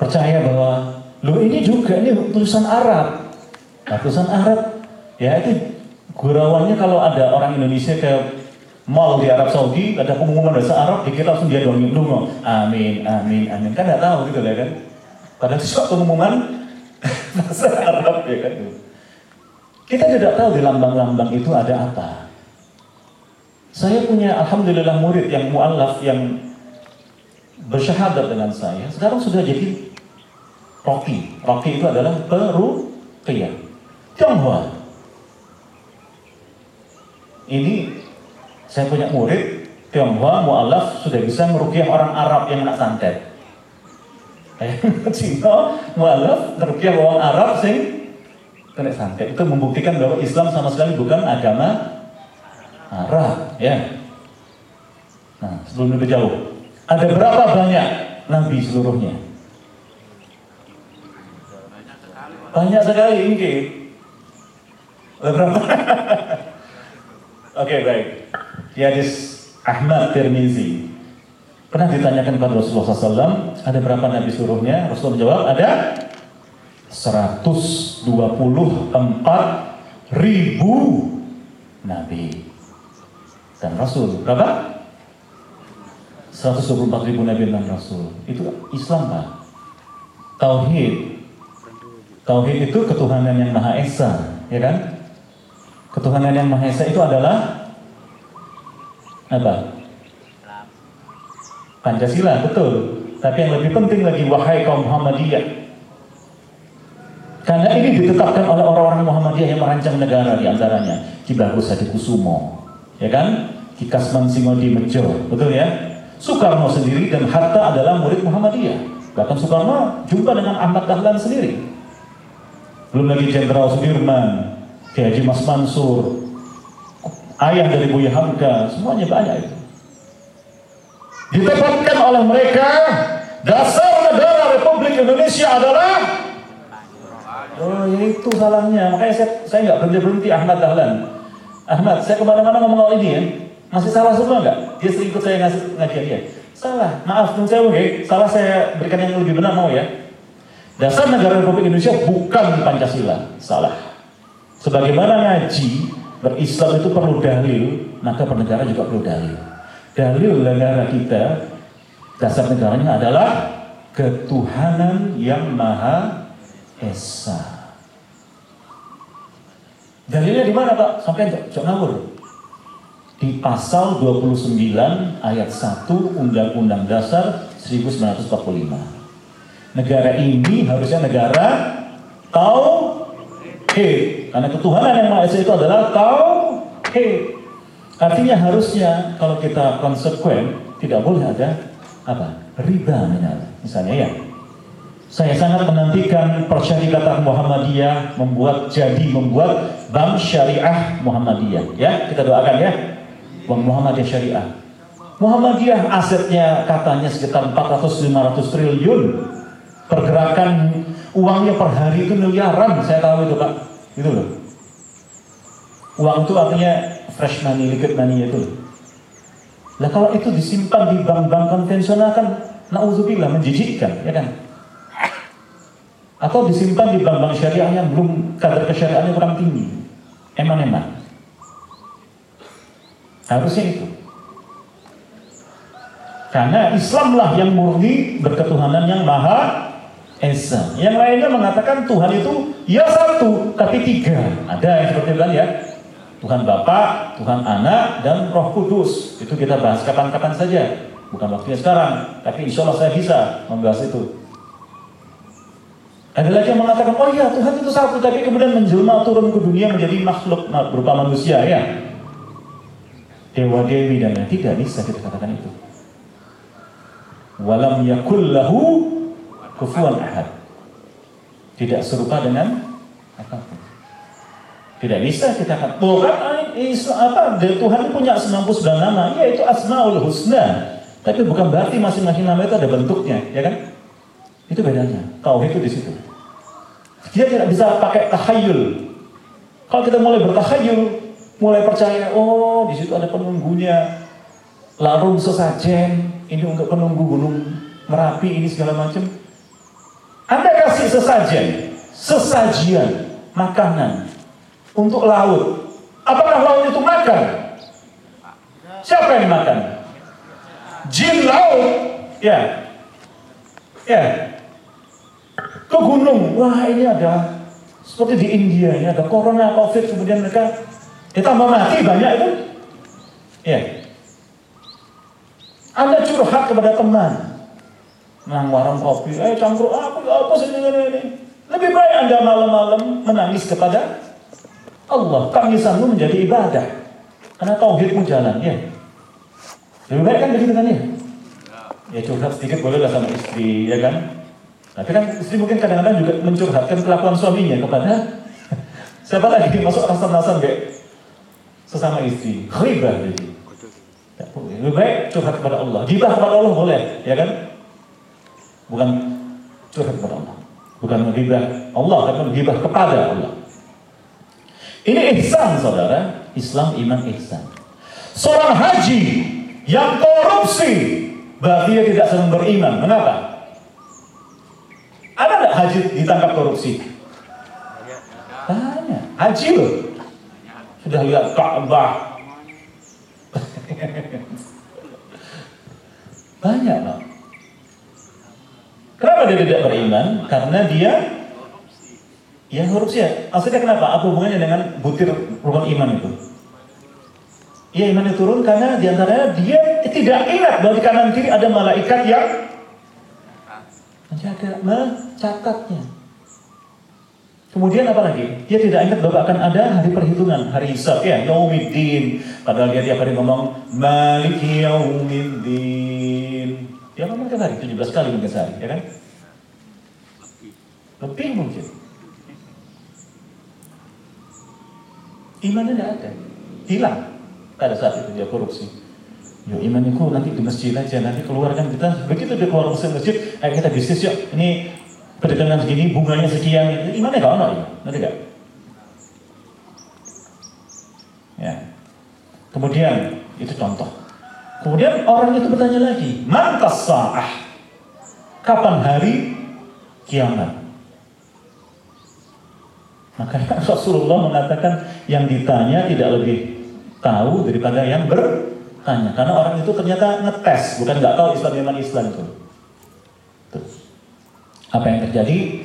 Percaya bahwa lo ini juga ini tulisan Arab. Nah, tulisan Arab ya itu gurawannya kalau ada orang Indonesia ke mall di Arab Saudi ada pengumuman bahasa Arab dikira langsung dia dongeng dungo amin amin amin. Kan nggak tahu gitu ya kan? Padahal itu pengumuman [laughs] bahasa Arab ya kan? Kita tidak tahu di lambang-lambang itu ada apa. Saya punya alhamdulillah murid yang mualaf yang bersyahadat dengan saya sekarang sudah jadi Rocky Rocky itu adalah peruqyah Tionghoa ini saya punya murid Tionghoa mualaf sudah bisa merukiah orang Arab yang nak santet. [laughs] Cina mualaf merukiah orang Arab sing kena santet. Itu membuktikan bahwa Islam sama sekali bukan agama Arab, ya. Nah, sebelum lebih jauh, ada berapa banyak nabi seluruhnya? Banyak sekali ini. Berapa? [laughs] Oke baik. Di hadis Ahmad Tirmizi pernah ditanyakan kepada Rasulullah SAW ada berapa nabi seluruhnya? Rasulullah menjawab ada 124 ribu nabi dan rasul. Berapa? 124 ribu nabi dan rasul. Itu Islam Pak. Tauhid. Tauhid itu ketuhanan yang Maha Esa, ya kan? Ketuhanan yang Maha Esa itu adalah apa? Pancasila, betul. Tapi yang lebih penting lagi wahai kaum Muhammadiyah. Karena ini ditetapkan oleh orang-orang Muhammadiyah yang merancang negara di antaranya Ki Bagus Hadi Kusumo, ya kan? Ki Kasman Singodi Mejo, betul ya? Soekarno sendiri dan Hatta adalah murid Muhammadiyah. Bahkan Soekarno jumpa dengan Ahmad Dahlan sendiri. Belum lagi Jenderal Sudirman, Ki Haji Mas Mansur, ayah dari Buya Hamka, semuanya banyak itu. Ditetapkan oleh mereka dasar negara Republik Indonesia adalah Oh ya itu salahnya. Makanya saya saya nggak berhenti berhenti Ahmad Dahlan. Ahmad, saya ke mana-mana ngomong ini ya. Masih salah semua nggak? Dia sering ikut saya ngasih ngaji dia. Salah. Maaf, pun saya oke. Salah saya berikan yang lebih benar mau ya. Dasar negara Republik Indonesia bukan Pancasila. Salah. Sebagaimana ngaji berislam itu perlu dalil, maka bernegara juga perlu dalil. Dalil negara kita, dasar negaranya adalah ketuhanan yang maha Esa. Dalilnya di mana Pak? Sampai jok ngawur. Di pasal 29 ayat 1 Undang-Undang Dasar 1945. Negara ini harusnya negara tauhid. Karena ketuhanan yang Maha Esa itu adalah tauhid. Artinya harusnya kalau kita konsekuen tidak boleh ada apa? riba misalnya ya saya sangat menantikan persyarikatan Muhammadiyah membuat jadi membuat bank syariah Muhammadiyah. Ya, kita doakan ya. Bank Muhammadiyah Syariah. Muhammadiyah asetnya katanya sekitar 400-500 triliun. Pergerakan uangnya per hari itu miliaran, saya tahu itu Pak. Itu loh. Uang itu artinya fresh money, liquid money itu. Nah kalau itu disimpan di bank-bank konvensional kan naudzubillah menjijikkan, ya kan? atau disimpan di bank-bank syariah yang belum kadar kesyariahannya kurang tinggi eman-eman harusnya itu karena Islamlah yang murni berketuhanan yang maha esa yang lainnya mengatakan Tuhan itu ya satu tapi tiga ada yang seperti itu ya Tuhan Bapa, Tuhan Anak, dan Roh Kudus. Itu kita bahas kapan-kapan saja. Bukan waktunya sekarang, tapi insya Allah saya bisa membahas itu. Ada lagi yang mengatakan, oh iya Tuhan itu satu, tapi kemudian menjelma turun ke dunia menjadi makhluk berupa manusia ya. Dewa Dewi dan lain tidak bisa kita katakan itu. Walam yakul lahu kufuan ahad. Tidak serupa dengan apa pun. Tidak bisa kita katakan, oh kan apa, Tuhan punya 99 nama, ya itu Asmaul Husna. Tapi bukan berarti masing-masing nama itu ada bentuknya, ya kan? Itu bedanya. Tauhid itu di situ. Dia tidak bisa pakai tahayul. Kalau kita mulai bertahayul, mulai percaya, oh di situ ada penunggunya, larung sesajen, ini untuk penunggu gunung Merapi ini segala macam. Anda kasih sesajen, sesajian, makanan untuk laut. Apakah laut itu makan? Siapa yang makan? Jin laut. Ya. Ya ke gunung. Wah ini ada seperti di India ini ada corona, covid, kemudian mereka ditambah mati banyak itu. Ya. Anda curhat kepada teman. Nang warung kopi, eh cangkruk aku apa sih ini, ini. Lebih baik Anda malam-malam menangis kepada Allah. Tangisanmu menjadi ibadah. Karena tauhidmu jalan, ya. Lebih baik kan begitu kan ya? Ya curhat sedikit boleh lah sama istri, ya kan? Tapi kan istri mungkin kadang-kadang juga mencurhatkan kelakuan suaminya kepada [laughs] siapa lagi masuk alasan-alasan kayak sesama istri. Ribah jadi. Lebih baik curhat kepada Allah. Gibah kepada Allah boleh, ya kan? Bukan curhat kepada Allah. Bukan menghibah Allah, tapi menghibah kepada Allah. Ini ihsan saudara, Islam iman ihsan. Seorang haji yang korupsi, berarti dia tidak sedang beriman. Kenapa? Ada nggak haji ditangkap korupsi? Banyak. Haji loh. Sudah lihat Ka'bah. [laughs] Banyak loh. Kenapa dia tidak beriman? Karena dia ya korupsi ya. Maksudnya kenapa? Apa hubungannya dengan butir rukun iman itu? Ya imannya turun karena di antaranya dia tidak ingat bahwa di kanan kiri ada malaikat yang menjaga, mencatatnya. Kemudian apa lagi? Dia tidak ingat bahwa akan ada hari perhitungan, hari hisab ya, yaumiddin. Padahal dia tiap hari ngomong maliki yaumiddin. Dia ngomong tiap hari 17 kali mungkin sehari, ya kan? Lebih mungkin. Imannya tidak ada, hilang pada saat itu dia korupsi. Yo imaniku nanti di masjid aja, nanti keluarkan kita. Begitu dia keluar masjid, masjid ayo kita bisnis yuk. Ini perdagangan segini, bunganya sekian. Imannya gak ono ya, nanti gak? Ya. Kemudian itu contoh. Kemudian orang itu bertanya lagi, mantas sa'ah? Kapan hari kiamat? Maka [laughs] Rasulullah mengatakan yang ditanya tidak lebih tahu daripada yang bertanya. Karena orang itu ternyata ngetes, bukan nggak tahu Islam iman Islam itu. Tuh. Apa yang terjadi?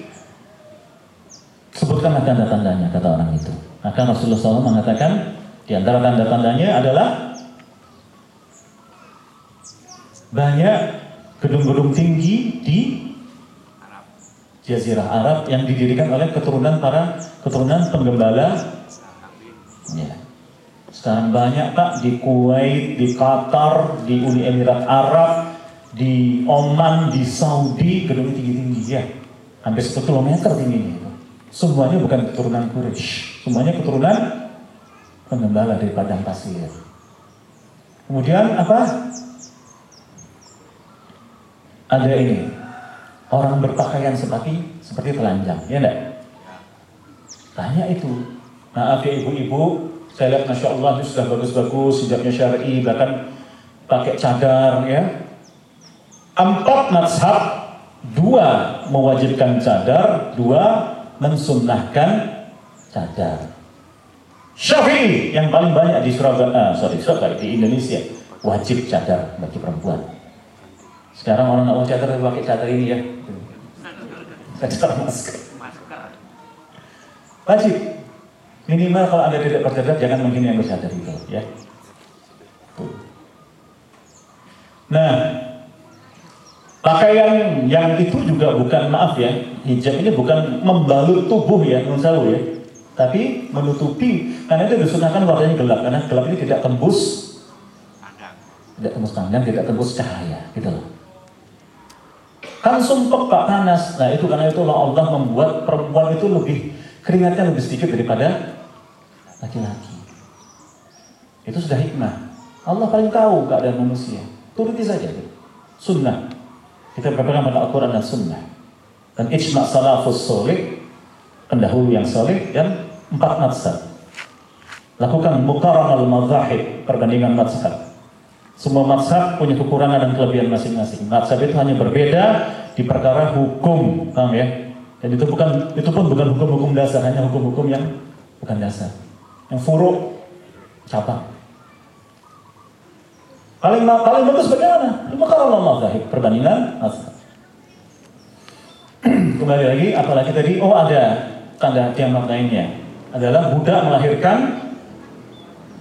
Sebutkanlah tanda-tandanya, kata orang itu. Maka Rasulullah SAW mengatakan, di antara tanda-tandanya adalah banyak gedung-gedung tinggi di Jazirah Arab yang didirikan oleh keturunan para keturunan penggembala ya, sekarang banyak Pak di Kuwait, di Qatar, di Uni Emirat Arab, di Oman, di Saudi, gedung tinggi-tinggi ya. Hampir 10 km tingginya. Semuanya bukan keturunan Quraisy, semuanya keturunan pengembala dari padang pasir. Kemudian apa? Ada ini orang berpakaian seperti seperti telanjang, ya enggak? Tanya itu. Maaf ya ibu-ibu, saya lihat Masya Allah itu sudah bagus-bagus, hijabnya syari, bahkan pakai cadar ya. Empat mazhab, dua mewajibkan cadar, dua mensunnahkan cadar. Syafi'i yang paling banyak di Surabaya, ah, sorry, Surabaya di Indonesia wajib cadar bagi perempuan. Sekarang orang nggak mau cadar pakai cadar ini ya. Cadar masker. Wajib. Minimal kalau Anda tidak bercadar, jangan menghina yang bercadar itu, ya. Nah, pakaian yang itu juga bukan maaf ya, hijab ini bukan membalut tubuh ya, menurut ya, tapi menutupi karena itu disunahkan warnanya gelap karena gelap ini tidak tembus tidak tembus tangan, tidak tembus cahaya, gitu loh. Kan sumpah pak panas, nah itu karena itu Allah membuat perempuan itu lebih keringatnya lebih sedikit daripada laki-laki. Itu sudah hikmah. Allah paling tahu keadaan manusia. Turuti saja. Sunnah. Kita berpegang pada Al-Quran dan Sunnah. Dan ijma' salafus soleh, pendahulu yang soleh, dan empat mazhab. Lakukan mukaram al-mazahib, perbandingan mazhab. Semua mazhab punya kekurangan dan kelebihan masing-masing. Mazhab itu hanya berbeda di perkara hukum, ya? Dan itu bukan itu pun bukan hukum-hukum dasar, hanya hukum-hukum yang bukan dasar yang furuk cabang. Paling paling bagus bagaimana? Kalau Allah zahir perbandingan. [clears throat] Kembali lagi, apalagi tadi, oh ada tanda kiamat lainnya adalah budak melahirkan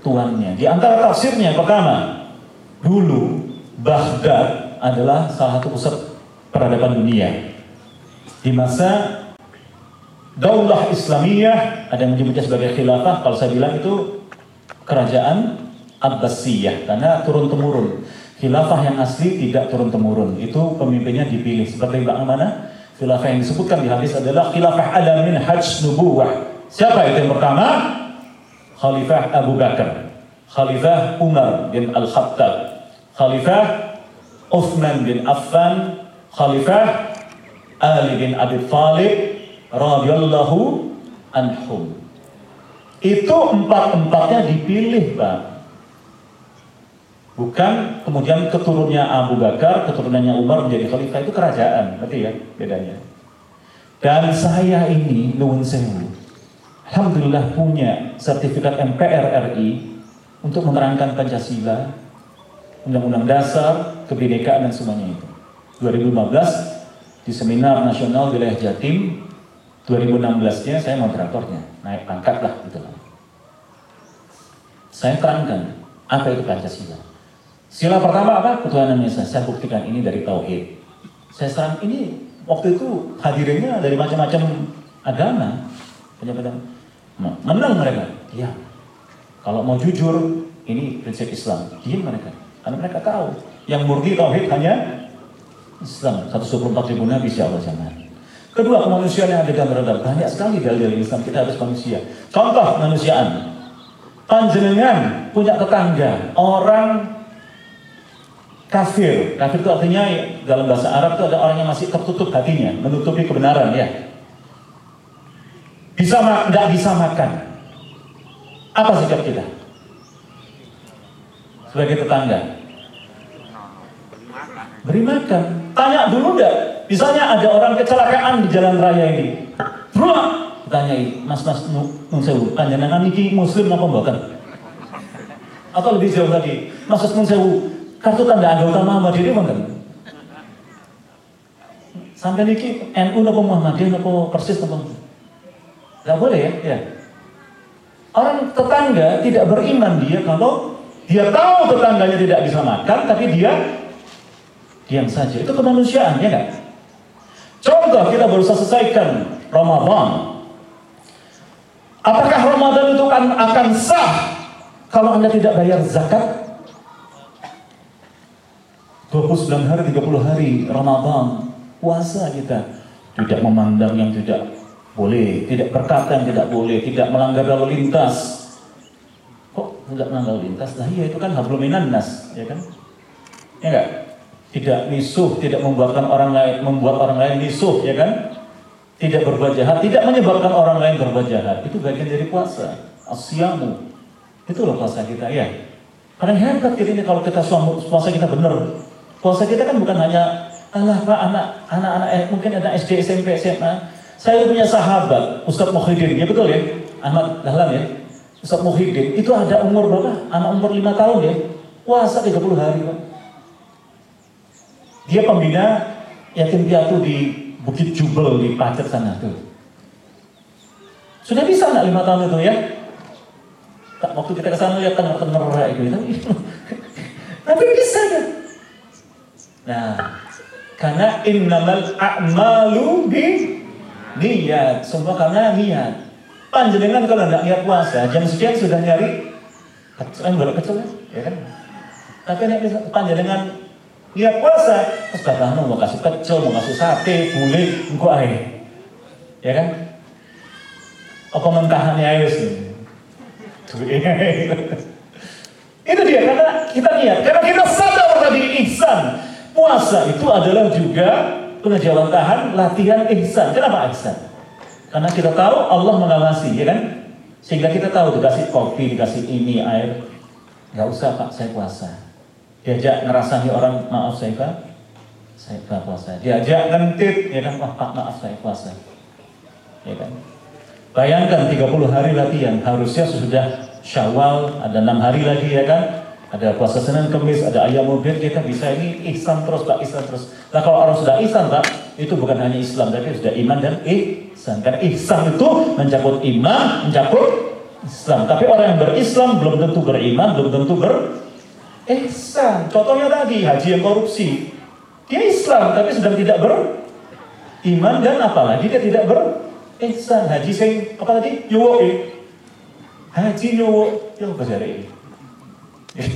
tuannya. Di antara tafsirnya pertama, dulu Baghdad adalah salah satu pusat peradaban dunia. Di masa Daulah Islamiyah ada yang menyebutnya sebagai khilafah. Kalau saya bilang itu kerajaan Abbasiyah karena turun temurun. Khilafah yang asli tidak turun temurun. Itu pemimpinnya dipilih. Seperti yang mana? Khilafah yang disebutkan di hadis adalah khilafah alamin hajj nubuwah. Siapa itu yang pertama? Khalifah Abu Bakar. Khalifah Umar bin Al-Khattab. Khalifah Uthman bin Affan. Khalifah Ali bin Abi Thalib radhiyallahu anhum. Itu empat-empatnya dipilih, Pak. Bukan kemudian keturunnya Abu Bakar, keturunannya Umar menjadi khalifah itu kerajaan, berarti ya bedanya. Dan saya ini nuwun sewu. Alhamdulillah punya sertifikat MPR RI untuk menerangkan Pancasila, Undang-Undang Dasar, kebinekaan dan semuanya itu. 2015 di seminar nasional wilayah Jatim 2016-nya saya moderatornya, naik pangkat lah gitu lah. Saya terangkan apa itu Pancasila. Sila pertama apa? Ketuhanan Yesus. Saya buktikan ini dari Tauhid. Saya serang ini waktu itu hadirinnya dari macam-macam agama. Banyak-banyak. Menang mereka. Iya. Kalau mau jujur, ini prinsip Islam. Diam mereka. Karena mereka tahu. Yang murni Tauhid hanya Islam. 124 ribu Nabi Allah jangan. Kedua, kemanusiaan yang ada dalam radar. Banyak sekali dalil Islam. Kita harus manusia. Contoh kemanusiaan. Panjenengan punya tetangga. Orang kafir. Kafir itu artinya dalam bahasa Arab itu ada orang yang masih tertutup hatinya, menutupi kebenaran ya. Bisa nggak bisa makan. Apa sikap kita? Sebagai tetangga. Beri makan. Tanya dulu enggak? Misalnya ada orang kecelakaan di jalan raya ini. Bro, tanyai, mas mas nun sewu, panjenengan niki muslim apa bukan? Atau lebih jauh lagi, mas mas nun sewu, kartu tanda anggota Muhammadiyah kan? Sampai niki NU nopo Muhammadiyah nopo persis nopo? Gak boleh ya? ya. Orang tetangga tidak beriman dia kalau dia tahu tetangganya tidak bisa makan, tapi dia diam saja. Itu kemanusiaan, ya kan? Contoh kita baru selesaikan Ramadan. Apakah Ramadan itu kan akan sah kalau Anda tidak bayar zakat? 29 hari, 30 hari Ramadan puasa kita tidak memandang yang tidak boleh, tidak berkata yang tidak boleh, tidak melanggar lalu lintas. Melanggar lalu lintas? Nah iya itu kan habluminan nas, ya kan? Ya enggak? Tidak misuh, tidak membuatkan orang lain membuat orang lain misuh, ya kan? Tidak berbuat jahat, tidak menyebabkan orang lain berbuat jahat. Itu bagian dari puasa. Asyamu. Itu loh puasa kita, ya. Kadang hebat kita ini kalau kita puasa kita benar. Puasa kita kan bukan hanya Allah Pak anak anak-anak eh, mungkin ada SD SMP SMA. Saya punya sahabat Ustadz Muhyiddin, ya betul ya Ahmad Dahlan ya. Ustadz Muhyiddin itu ada umur berapa? Anak umur 5 tahun ya. Puasa 30 hari Pak. Dia pembina yatim piatu di Bukit Jubel di Pacet sana tuh. Sudah bisa anak lima tahun itu ya? Tak waktu kita ke sana lihat kan nerah gitu. [laughs] Tapi bisa kan? Nah, karena innamal a'malu bi niat. Semua karena niat. Panjenengan kalau tidak niat puasa, jam sekian sudah nyari kan boleh kecil ya kan? Tapi nek panjenengan niat puasa, terus kata mau kasih kecil, mau kasih sate, bule, engko ae. Ya kan? Apa mentahannya ae wis. Itu dia karena kita niat, karena kita sadar tadi ihsan. Puasa itu adalah juga tahan latihan ihsan. Kenapa ihsan? Karena kita tahu Allah mengawasi, ya kan? Sehingga kita tahu dikasih kopi, dikasih ini, air. Gak usah pak, saya puasa. Diajak ngerasani orang, maaf saya pak, saya gak puasa. Diajak ngentit, ya kan? Wah pak, maaf saya puasa. Ya kan? Bayangkan 30 hari latihan, harusnya sudah syawal, ada enam hari lagi ya kan? ada puasa Senin Kamis, ada ayam mobil, kita bisa ini ihsan terus Pak, ihsan terus. Nah kalau orang sudah ihsan Pak, itu bukan hanya Islam, tapi sudah iman dan ihsan. Karena ihsan itu mencakup iman, mencakup Islam. Tapi orang yang berislam belum tentu beriman, belum tentu ber ihsan. Contohnya tadi, haji yang korupsi. Dia Islam, tapi sedang tidak beriman dan apalagi dia tidak ber ihsan. Haji saya, apa tadi? Eh. Haji yuwo. Ya, apa ini? [laughs]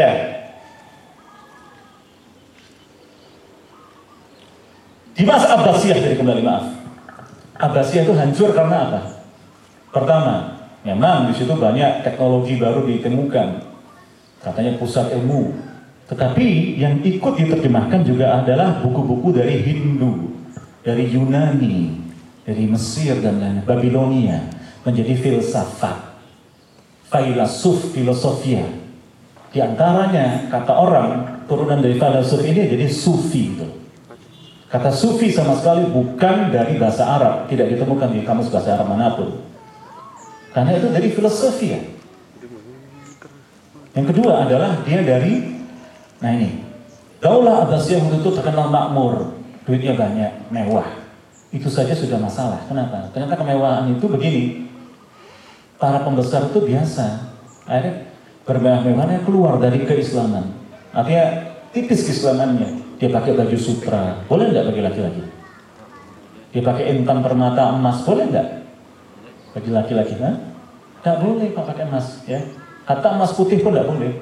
ya. Di masa Abbasiyah dari kembali maaf. Abbasiyah itu hancur karena apa? Pertama, memang di situ banyak teknologi baru ditemukan. Katanya pusat ilmu. Tetapi yang ikut diterjemahkan juga adalah buku-buku dari Hindu, dari Yunani, dari Mesir dan lain Babilonia menjadi filsafat, filosof, filosofia. Di antaranya kata orang turunan dari filosof ini jadi sufi itu. Kata sufi sama sekali bukan dari bahasa Arab, tidak ditemukan di kamus bahasa Arab mana pun. Karena itu dari filosofi ya. Yang kedua adalah dia dari, nah ini, Daulah Abbasiyah waktu itu terkenal makmur, duitnya banyak, mewah. Itu saja sudah masalah. Kenapa? Ternyata kemewahan itu begini, para pembesar itu biasa, akhirnya bermewah-mewahnya keluar dari keislaman. Artinya tipis keislamannya. Dia pakai baju sutra, boleh nggak bagi laki-laki? Dia pakai intan permata emas, boleh nggak? Bagi laki-laki, kan? Nggak boleh kalau pakai emas, ya. Kata emas putih pun tidak boleh.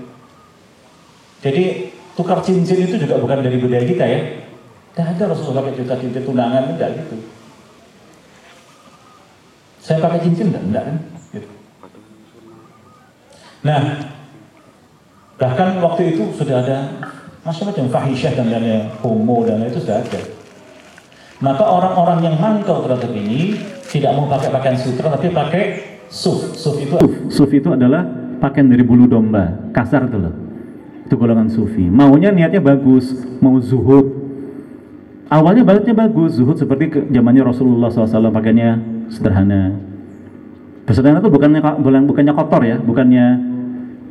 Jadi tukar cincin itu juga bukan dari budaya kita ya. Tidak ada Rasulullah pakai juta cincin tunangan, tidak gitu. Saya pakai cincin enggak? Enggak kan? Gitu. Nah, bahkan waktu itu sudah ada macam-macam fahisyah dan lain-lain, homo dan lain itu sudah ada. Maka orang-orang yang mangkal terhadap ini tidak mau pakai pakaian sutra tapi pakai suf. Suf itu suf itu adalah pakaian dari bulu domba, kasar itu loh. Itu golongan sufi. Maunya niatnya bagus, mau zuhud. Awalnya baliknya bagus, zuhud seperti zamannya Rasulullah SAW pakainya sederhana. Sederhana itu bukannya bukannya kotor ya, bukannya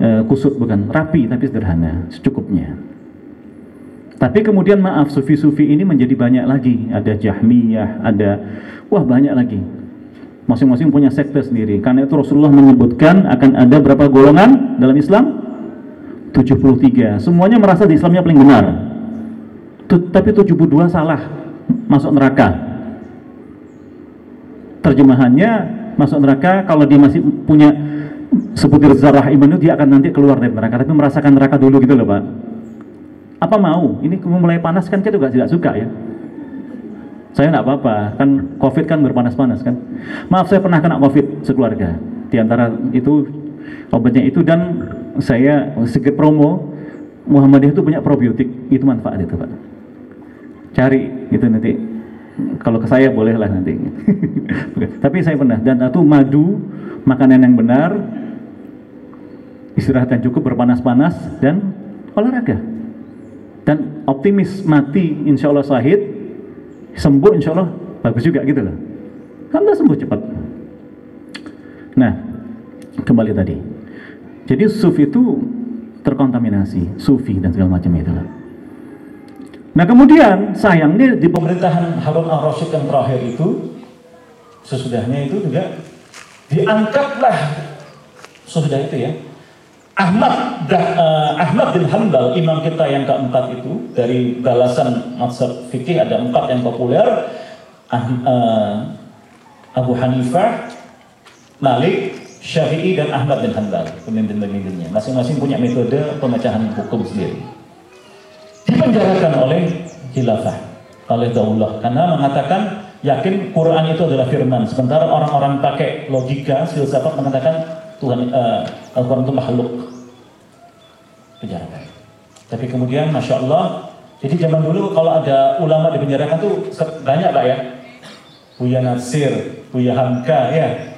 e, kusut, bukan rapi tapi sederhana, secukupnya. Tapi kemudian maaf, sufi-sufi ini menjadi banyak lagi. Ada Jahmiyah, ada wah banyak lagi masing-masing punya sekte sendiri. Karena itu Rasulullah menyebutkan akan ada berapa golongan dalam Islam? 73. Semuanya merasa di Islamnya paling benar. Tapi 72 salah, masuk neraka. Terjemahannya masuk neraka kalau dia masih punya sebutir zarah iman itu dia akan nanti keluar dari neraka tapi merasakan neraka dulu gitu loh Pak. Apa mau? Ini mulai panas kan kita juga tidak suka ya saya nggak apa-apa, kan COVID kan berpanas-panas kan. Maaf saya pernah kena COVID sekeluarga. Di antara itu obatnya itu dan saya sedikit promo Muhammadiyah itu punya probiotik, itu manfaat itu pak. Cari itu nanti. Kalau ke saya boleh lah nanti. [laughs] Tapi saya pernah dan itu madu, makanan yang benar, istirahat yang cukup berpanas-panas dan olahraga. Dan optimis mati insya Allah sahid sembuh insya Allah bagus juga gitu loh. Kan sembuh cepat. Nah kembali tadi. Jadi sufi itu terkontaminasi sufi dan segala macam itu loh. Nah kemudian sayangnya di pemerintahan Harun al-Rasyid yang terakhir itu sesudahnya itu juga diangkatlah sudah itu ya Ahmad uh, Ahmad bin Hanbal imam kita yang keempat itu dari balasan mazhab fikih ada empat yang populer. Uh, Abu Hanifah Malik Syafi'i dan Ahmad bin Hanbal pemimpin-pemimpinnya. Masing-masing punya metode pemecahan hukum sendiri. Dipenjarakan oleh khilafah oleh daulah karena mengatakan yakin Quran itu adalah firman. Sementara orang-orang pakai logika filsafat mengatakan Tuhan uh, Al-Quran itu makhluk penjarakan. Tapi kemudian Masya Allah, jadi zaman dulu kalau ada ulama di penjarakan tuh banyak lah ya. Buya Nasir, Buya Hamka ya,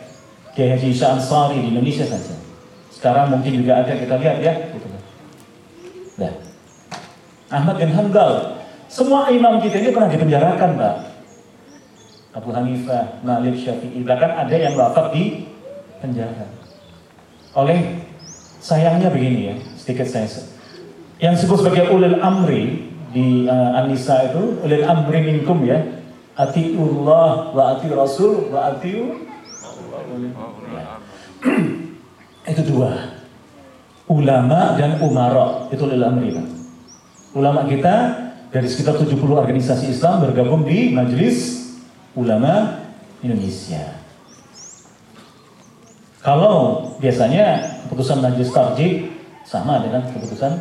Kiai Haji Isa Ansari di Indonesia saja. Sekarang mungkin juga ada kita lihat ya. Gitu. Nah. Ahmad bin Hanbal, semua imam kita ini pernah dipenjarakan, Pak. Abu Hanifah, Malik, Syafi'i, bahkan ada yang wafat di penjara oleh sayangnya begini ya, sedikit saya yang disebut sebagai ulil amri di uh, itu ulil amri minkum ya atiullah wa ati rasul wa atiu ya. itu dua ulama dan umara itu ulil amri Pak. ulama kita dari sekitar 70 organisasi Islam bergabung di Majelis Ulama Indonesia kalau biasanya keputusan majelis tarjih sama dengan keputusan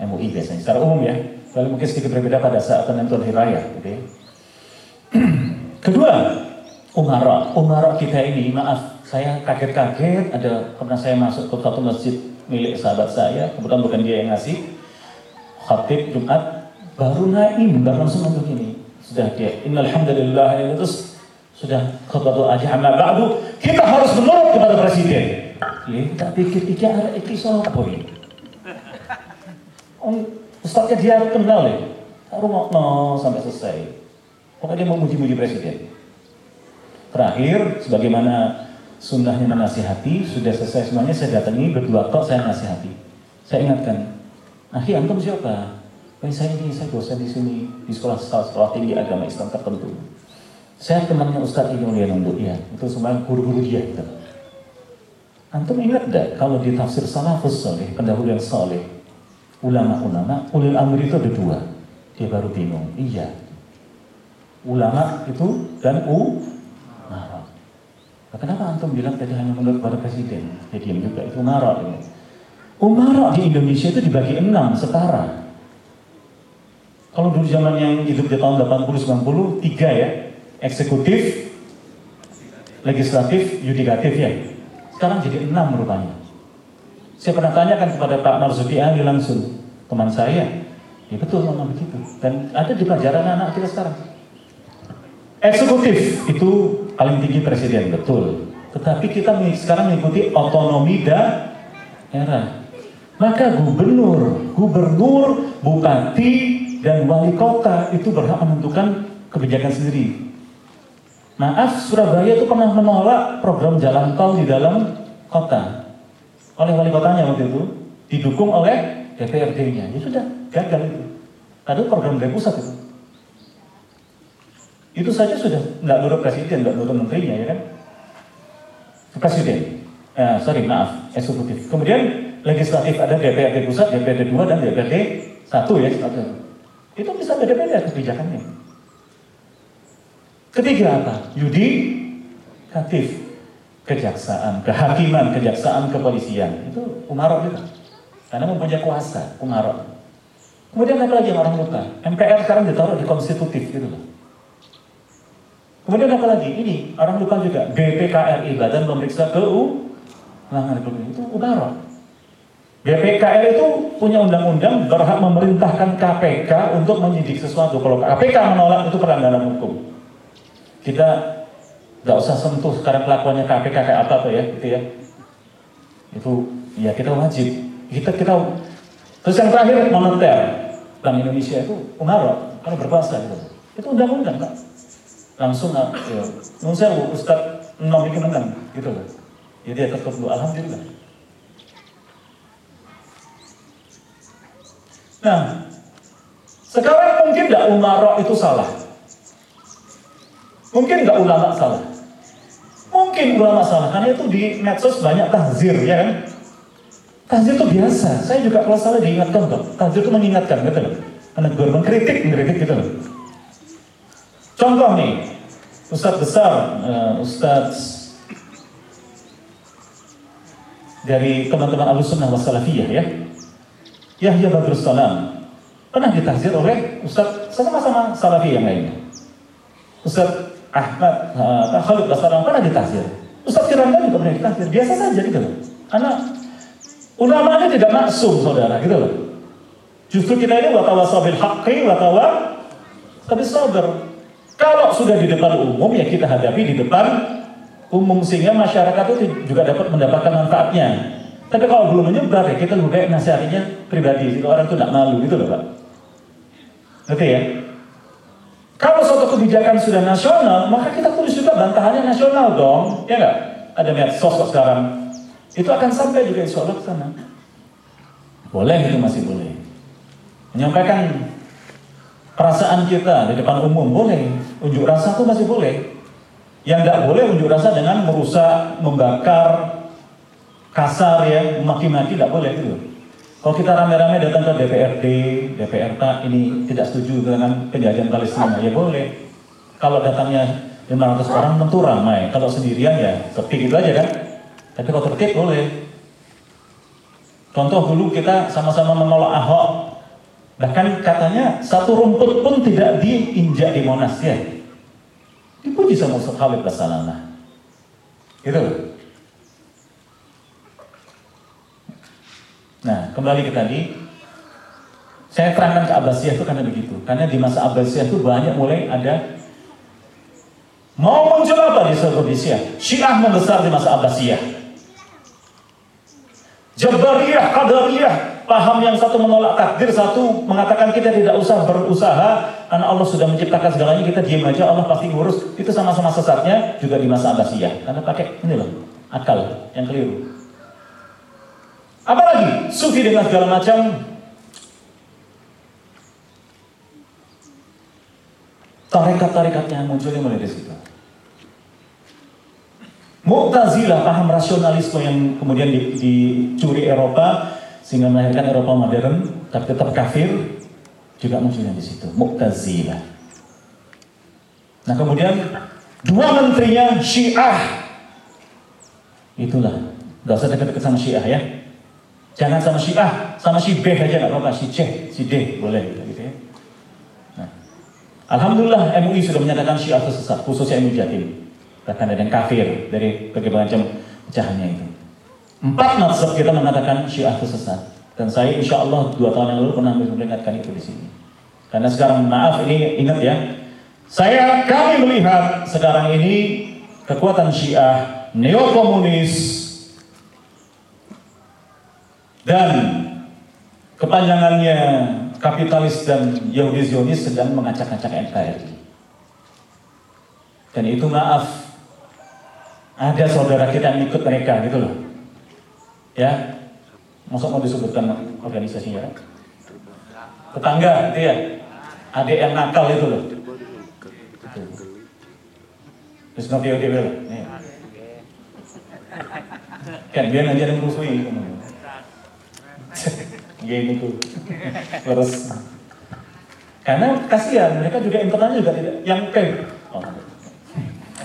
MUI biasanya secara umum ya. Kalau mungkin sedikit berbeda pada saat penentuan hari raya ya. Kedua, umara. Umara kita ini, maaf, saya kaget-kaget ada pernah saya masuk ke satu masjid milik sahabat saya, kebetulan bukan dia yang ngasih. khatib Jumat baru naim baru langsung untuk ini sudah dia innalhamdulillah terus sudah khutbatul aja. Amma ba'du kita harus menurut kepada presiden. Ya tak pikir iki ada iki sapa ini? Ustaznya dia kenal ya rumah no sampai selesai. Pokoknya dia mau muji-muji presiden. Terakhir sebagaimana sunnahnya menasihati sudah selesai semuanya saya datangi berdua kok saya nasihati. Saya ingatkan Akhi antum siapa? Eh, saya ini, saya dosen di sini, di sekolah sekolah tinggi agama Islam tertentu. Saya temannya Ustadz ini oleh Nunggu, ya. Itu semua guru-guru dia. Gitu. Antum ingat gak kalau di tafsir salafus soleh, pendahulu yang soleh, ulama-ulama, ulil amri itu ada dua. Dia baru bingung. Iya. Ulama itu dan u marah. Nah, kenapa antum bilang tadi hanya menurut pada presiden? Dia diam juga. Itu marah ini. Umara di Indonesia itu dibagi enam setara. Kalau dulu zaman yang hidup di tahun 80-90, tiga ya. Eksekutif, legislatif, yudikatif ya. Sekarang jadi enam rupanya. Saya pernah tanyakan kepada Pak Marzuki Ali langsung, teman saya, ya betul memang begitu. Dan ada di pelajaran anak kita sekarang. Eksekutif itu paling tinggi presiden, betul. Tetapi kita sekarang mengikuti otonomi daerah. Maka gubernur, gubernur, bupati, dan wali kota itu berhak menentukan kebijakan sendiri. Maaf, Surabaya itu pernah menolak program jalan tol di dalam kota. Oleh wali kotanya waktu itu, didukung oleh DPRD-nya. Ya sudah, gagal itu. Ada program dari pusat itu. Itu saja sudah nggak nurut presiden, nggak nurut menterinya, ya kan? Presiden. Eh, sorry, maaf, eksekutif. Kemudian legislatif ada DPRD pusat, DPRD 2 dan DPRD 1 ya satu. Itu bisa beda-beda kebijakannya. Ketiga apa? Yudikatif. Kejaksaan, kehakiman, kejaksaan, kepolisian. Itu umarok juga. Karena mempunyai kuasa, umarok. Kemudian apa lagi yang orang lupa? MPR sekarang ditaruh di konstitutif gitu loh. Kemudian apa lagi? Ini orang lupa juga BPKRI Badan Pemeriksa Keuangan Republik itu umarok. BPKR itu punya undang-undang berhak memerintahkan KPK untuk menyidik sesuatu. Kalau KPK menolak itu pelanggaran hukum. Kita nggak usah sentuh sekarang kelakuannya KPK kayak apa tuh ya, gitu ya. Itu ya kita wajib. Kita kita terus yang terakhir moneter. Bank Indonesia itu umarok kalau berkuasa gitu. Itu undang-undang kan. Langsung ya, menurut saya Ustaz Nom ini menang gitu loh. Jadi ya tetap alhamdulillah. Nah, sekarang mungkin tidak umarok itu salah. Mungkin nggak ulama salah. Mungkin ulama salah, karena itu di medsos banyak tahzir, ya kan? Tahzir itu biasa. Saya juga kalau salah diingatkan kok. Tahzir itu mengingatkan, gitu loh. Karena gue mengkritik, mengkritik gitu loh. Contoh nih, Ustadz besar, uh, Ustadz dari teman-teman Alusunnah Wasalafiyah ya, Yahya Badrus Salam pernah ditahzir oleh Ustaz sama-sama salafi yang lainnya. Ustaz Ahmad uh, Khalid Basalam pernah ditahzir. Ustaz Firanda juga pernah ditahzir. Biasa saja gitu loh. Karena ulama ini tidak maksum saudara gitu loh. Justru kita ini watawasaw bil haqqi watawa tapi sabar. Kalau sudah di depan umum ya kita hadapi di depan umum sehingga masyarakat itu juga dapat mendapatkan manfaatnya. Tapi kalau belum menyebar ya kita lebih baik nasihatinya pribadi. Orang itu tidak malu gitu loh Pak. Ngerti ya? Kalau suatu kebijakan sudah nasional, maka kita tulis juga bantahannya nasional dong. Ya nggak? Ada medsos sekarang. Itu akan sampai juga insya Allah ke sana. Boleh itu masih boleh. Menyampaikan perasaan kita di depan umum boleh. Unjuk rasa itu masih boleh. Yang tidak boleh unjuk rasa dengan merusak, membakar, kasar ya, maki-maki tidak boleh itu. Kalau kita rame-rame datang ke DPRD, DPRK ini tidak setuju dengan penjajahan Palestina, ya boleh. Kalau datangnya 500 orang tentu ramai. Kalau sendirian ya sepi gitu aja kan. Tapi kalau tertib boleh. Contoh dulu kita sama-sama menolak Ahok. Bahkan katanya satu rumput pun tidak diinjak di Monas ya. Dipuji sama Khalid Basalamah. Gitu Nah, kembali ke tadi. Saya terangkan ke Abbasiyah itu karena begitu. Karena di masa Abbasiyah itu banyak mulai ada mau muncul apa di seluruh Indonesia? Syiah membesar di masa Abbasiyah. Jabariyah, Qadariyah, paham yang satu menolak takdir, satu mengatakan kita tidak usah berusaha karena Allah sudah menciptakan segalanya, kita diam aja, Allah pasti ngurus. Itu sama-sama sesatnya juga di masa Abbasiyah. Karena pakai ini loh, akal yang keliru. Apalagi sufi dengan segala macam tarekat-tarekat yang munculnya mulai dari situ. Mu'tazilah, paham rasionalisme yang kemudian dicuri Eropa sehingga melahirkan Eropa modern, tapi tetap kafir, juga munculnya di situ. Mu'tazilah. Nah kemudian dua menterinya Syiah. Itulah, gak usah dekat-dekat sama Syiah ya. Jangan sama Syiah, sama si B aja nggak apa-apa, si C, si D boleh gitu ya. Nah, Alhamdulillah MUI sudah menyatakan Syiah itu sesat, khususnya MUI Jatim bahkan ada yang kafir dari berbagai macam pecahannya itu. Empat mazhab kita mengatakan Syiah itu sesat. Dan saya insya Allah dua tahun yang lalu pernah memperingatkan itu di sini. Karena sekarang maaf ini ingat ya, saya kami melihat sekarang ini kekuatan Syiah neokomunis dan kepanjangannya kapitalis dan Yahudi Zionis sedang mengacak-acak NKRI. Dan itu maaf ada saudara kita yang ikut mereka gitu loh. Ya, masuk mau disebutkan organisasinya? Tetangga gitu ya, adik yang nakal itu loh. Terus nanti dia bilang, kan dia nanti ada musuhi [laughs] game itu terus karena kasihan mereka juga internalnya juga tidak yang pem oh,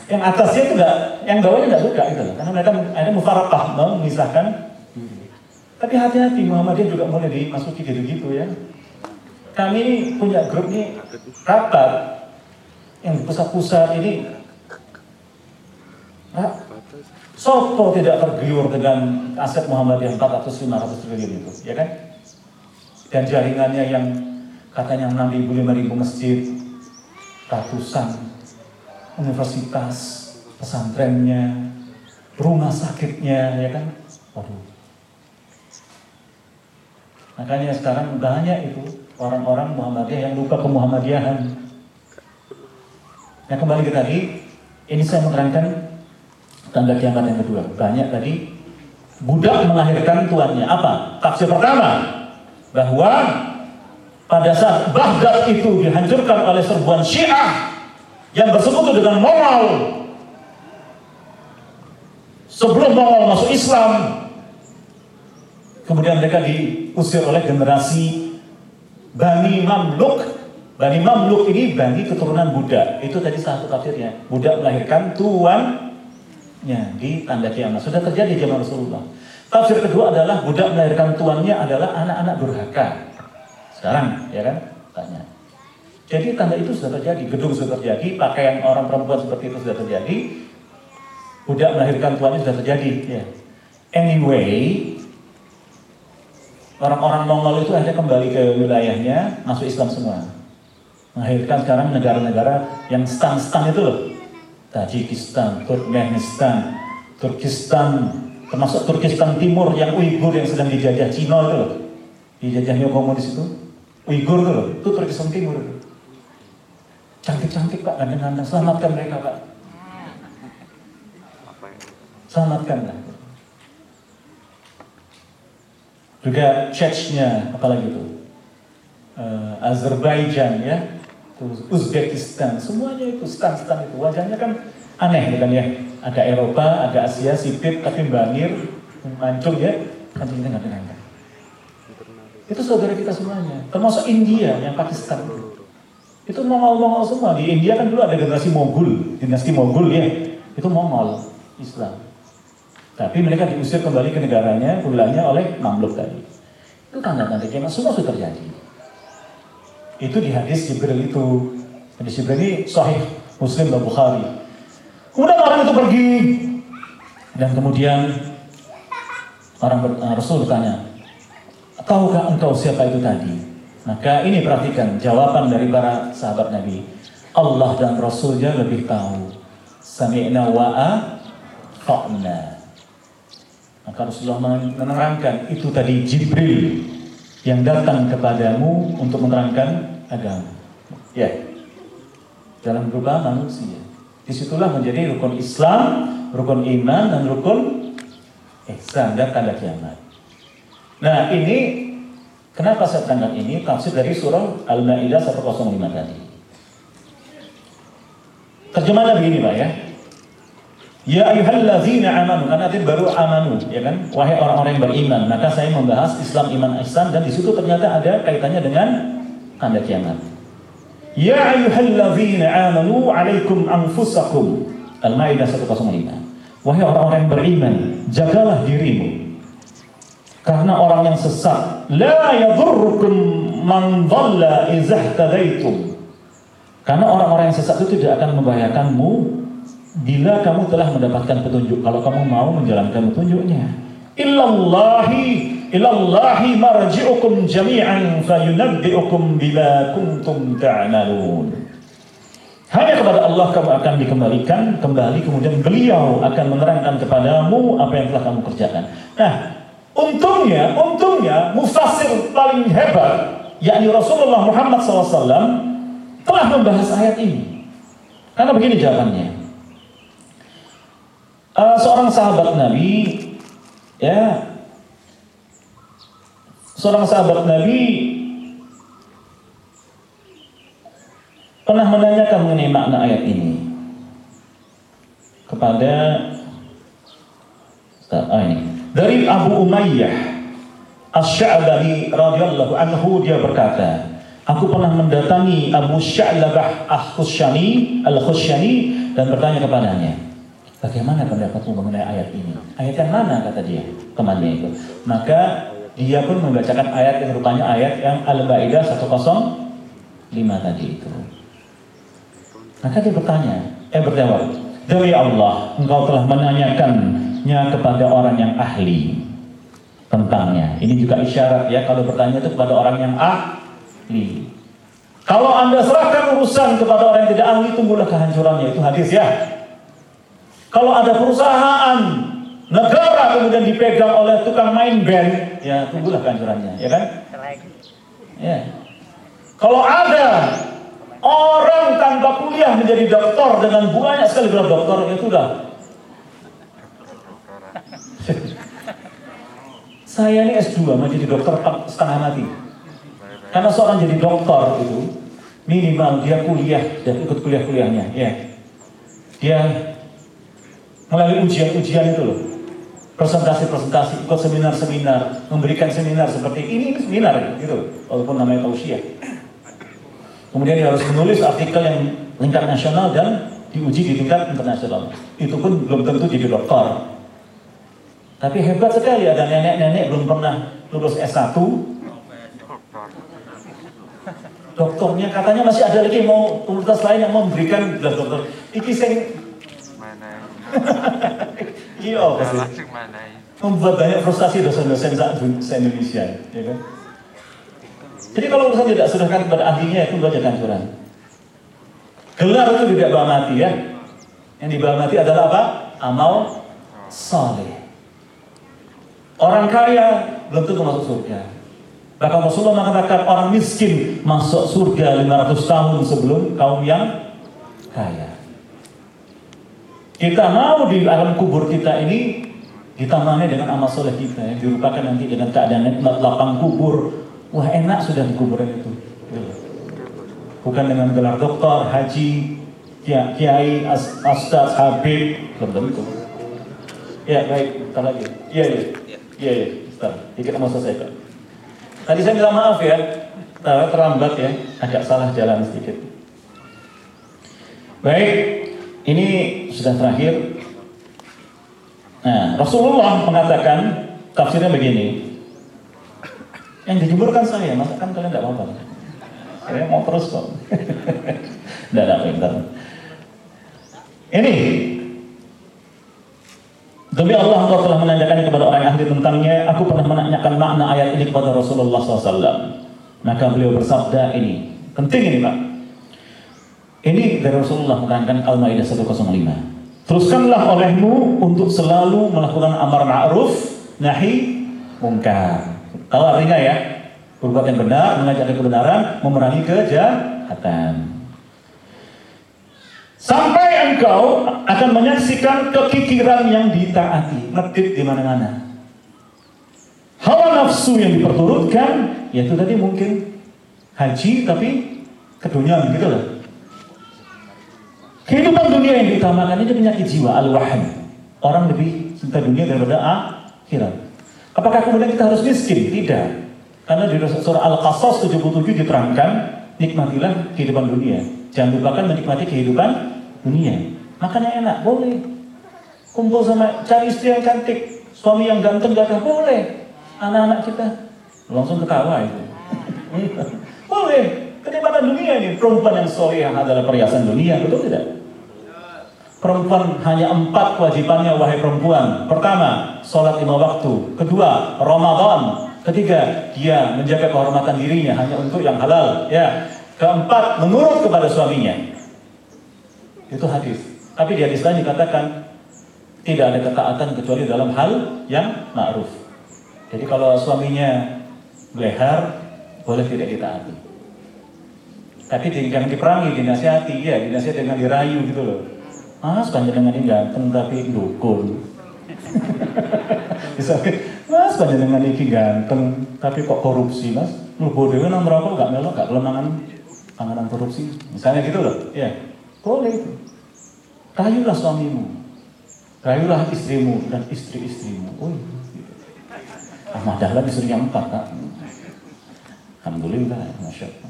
yang atasnya itu enggak, yang bawahnya enggak gitu loh. Karena mereka ada mufarakah memisahkan. Tapi hati-hati Muhammadiyah juga mulai dimasuki gitu-gitu ya. Kami punya grup ini rapat yang pusat-pusat ini Sopo tidak tergiur dengan aset Muhammadiyah 400-500 triliun itu, ya kan? Dan jaringannya yang katanya 6.000, 5.000 masjid, ratusan universitas, pesantrennya, rumah sakitnya, ya kan? Waduh. Makanya sekarang banyak itu orang-orang Muhammadiyah yang lupa ke Muhammadiyahan. Yang kembali ke tadi, ini saya menerangkan tanda kiamat yang kedua. Banyak tadi budak melahirkan tuannya. Apa? Tafsir pertama bahwa pada saat Baghdad itu dihancurkan oleh serbuan Syiah yang bersekutu dengan Mongol sebelum Mongol masuk Islam kemudian mereka diusir oleh generasi Bani Mamluk Bani Mamluk ini Bani keturunan Buddha itu tadi satu tafsirnya Buddha melahirkan tuannya di tanda kiamat sudah terjadi zaman Rasulullah tafsir kedua adalah Buddha melahirkan tuannya adalah anak-anak durhaka sekarang ya kan tanya jadi tanda itu sudah terjadi, gedung sudah terjadi, pakaian orang perempuan seperti itu sudah terjadi, budak melahirkan tuannya sudah terjadi. Ya. Anyway, orang-orang Mongol itu akhirnya kembali ke wilayahnya, masuk Islam semua. Melahirkan sekarang negara-negara yang stan-stan itu loh. Tajikistan, Turkmenistan, Turkistan, termasuk Turkistan Timur yang Uighur yang sedang dijajah Cina itu loh. Dijajahnya komunis itu. Uighur itu loh, itu Turkistan Timur. Cantik-cantik Pak, ganteng-ganteng. Selamatkan mereka Pak. Selamatkan lah. Juga Chechnya, apalagi itu. Uh, Azerbaijan ya. Uzbekistan, semuanya itu stan-stan itu. Wajahnya kan aneh bukan ya. Agak Eropa, agak Asia, sipit, tapi bangir, mancung ya. Kan kita nggak dengar. Itu saudara kita semuanya. Termasuk India yang Pakistan itu. Itu Mongol-Mongol semua. Di India kan dulu ada generasi Mogul, dinasti Mogul ya. Itu Mongol Islam. Tapi mereka diusir kembali ke negaranya, pulangnya oleh Mamluk tadi. Itu tanda-tanda kiamat semua sudah terjadi. Itu di hadis Jibril itu. Hadis Jibril ini sahih Muslim dan Bukhari. Kemudian orang itu pergi dan kemudian orang ber, uh, Rasul bertanya, tahukah engkau siapa itu tadi? Maka ini perhatikan jawaban dari para sahabat Nabi. Allah dan Rasulnya lebih tahu. Sami'na wa'a fa'na. Maka Rasulullah menerangkan itu tadi Jibril yang datang kepadamu untuk menerangkan agama. Ya, dalam berupa manusia. Di situlah menjadi rukun Islam, rukun iman, dan rukun ihsan dan tanda kiamat. Nah ini kenapa saya terangkan ini tafsir dari surah Al-Maidah 105 tadi. Terjemahnya begini Pak ya. Ya ayyuhallazina amanu karena itu baru amanu ya kan? Wahai orang-orang yang beriman maka saya membahas Islam iman ihsan dan di situ ternyata ada kaitannya dengan tanda kiamat. Ya ayyuhallazina amanu alaikum anfusakum. Al-Maidah 105 Wahai orang-orang yang beriman jagalah dirimu. Karena orang yang sesat la yadhurrukum man dhalla izahtadaitum karena orang-orang yang sesat itu tidak akan membahayakanmu bila kamu telah mendapatkan petunjuk kalau kamu mau menjalankan petunjuknya. Illallahi ilallahi marji'ukum jami'an fayunabbi'ukum bila kuntum ta'malun. Hanya kepada Allah kamu akan dikembalikan kembali kemudian beliau akan menerangkan kepadamu apa yang telah kamu kerjakan. Nah untungnya untungnya mufasir paling hebat yakni Rasulullah Muhammad SAW telah membahas ayat ini. Karena begini jawabannya uh, seorang sahabat Nabi ya. Seorang sahabat Nabi pernah menanyakan mengenai makna ayat ini kepada ah, ini. Dari Abu Umayyah Asy-Sya'bani radhiyallahu anhu dia berkata Aku pernah mendatangi Abu Sya'labah Al-Khusyani Al-Khusyani dan bertanya kepadanya Bagaimana pendapatmu mengenai ayat ini? Ayat yang mana kata dia temannya itu? Maka dia pun membacakan ayat yang rupanya ayat yang Al-Baidah 105 tadi itu. Maka dia bertanya, eh berjawab, Demi Allah, engkau telah menanyakannya kepada orang yang ahli tentangnya. Ini juga isyarat ya, kalau bertanya itu kepada orang yang ahli. Kalau anda serahkan urusan kepada orang yang tidak ahli, tunggulah kehancurannya. Itu hadis ya. Kalau ada perusahaan negara kemudian dipegang oleh tukang main band, ya tunggulah kehancurannya, ya kan? Ya. Kalau ada orang tanpa kuliah menjadi dokter dengan banyak sekali gelar dokter, ya sudah. Saya ini S2 menjadi dokter setengah mati. Karena seorang jadi dokter itu minimal dia kuliah dan ikut kuliah-kuliahnya, ya. Dia melalui ujian-ujian itu loh presentasi-presentasi, ikut seminar-seminar, memberikan seminar seperti ini, ini seminar gitu, walaupun namanya tausiah. Kemudian dia harus menulis artikel yang tingkat nasional dan diuji di tingkat internasional. Itu pun belum tentu jadi dokter. Tapi hebat sekali ada nenek-nenek belum pernah lulus S1. Dokternya katanya masih ada lagi mau universitas lain yang mau memberikan gelar dokter. Iki saya iya. Pasti membuat banyak frustasi dosen-dosen se Indonesia ya kan? Jadi kalau urusan tidak serahkan kepada ahlinya itu saja kancuran gelar itu tidak bawa mati ya? Yang dibawa mati adalah apa? Amal saleh. Orang kaya belum tentu masuk surga. Bahkan Rasulullah mengatakan orang miskin masuk surga 500 tahun sebelum kaum yang kaya kita mau di alam kubur kita ini ditamani dengan amal soleh kita yang dirupakan nanti dengan keadaan lapang kubur. Wah enak sudah di kuburan itu. Bukan dengan gelar dokter, haji, kiai, as, astaz, habib, belum tentu. Ya baik, kita lagi. Iya iya, iya iya. Dikit mau selesai Pak. Tadi saya minta maaf ya, terlambat ya, agak salah jalan sedikit. Baik, ini sudah terakhir. Nah, Rasulullah mengatakan tafsirnya begini. Yang dijemurkan saya, masa kan kalian tidak apa-apa. Saya mau terus kok. [laughs] Tidak ada pintar. Ini Demi Allah engkau telah menanyakan kepada orang ahli tentangnya Aku pernah menanyakan makna ayat ini kepada Rasulullah SAW Maka beliau bersabda ini, penting ini Pak. Ini dari Rasulullah menerangkan Al-Maidah 105. Teruskanlah olehmu untuk selalu melakukan amar ma'ruf nahi mungkar. Kalau artinya ya, berbuat yang benar, mengajak kebenaran, memerangi kejahatan. Sampai engkau akan menyaksikan kekikiran yang ditaati, ngedit di mana-mana. Hawa nafsu yang diperturutkan, yaitu tadi mungkin haji tapi keduniaan gitu loh. Kehidupan dunia yang diutamakan itu penyakit jiwa, al-waham. Orang lebih cinta dunia daripada akhirat. Apakah kemudian kita harus miskin? Tidak. Karena di surah Al-Qasas 77 diterangkan, nikmatilah kehidupan dunia. Jangan lupakan menikmati kehidupan dunia. Makanya enak, boleh. Kumpul sama cari istri yang cantik, suami yang ganteng gak boleh. Anak-anak kita langsung ketawa itu. [laughs] boleh. Kenikmatan dunia ini, perempuan yang soleh adalah perhiasan dunia, betul tidak? Perempuan hanya empat kewajibannya wahai perempuan. Pertama, sholat lima waktu. Kedua, Ramadan. Ketiga, dia menjaga kehormatan dirinya hanya untuk yang halal. Ya. Keempat, menurut kepada suaminya. Itu hadis. Tapi di hadis lain dikatakan tidak ada ketaatan kecuali dalam hal yang ma'ruf. Jadi kalau suaminya leher, boleh tidak ditaati. Tapi jangan diperangi, dinasihati, ya, dinasihati dengan dirayu gitu loh. Mas panjenengan ini ganteng tapi dukun. [laughs] Mas panjenengan ini ganteng tapi kok korupsi mas? Lu bodoh nang merokok gak melok gak kelemahan panganan korupsi. Misalnya gitu loh, ya boleh itu. Rayulah suamimu, rayulah istrimu dan istri-istrimu. Oh, Ahmad Dahlan yang empat kak. Alhamdulillah, masya Allah.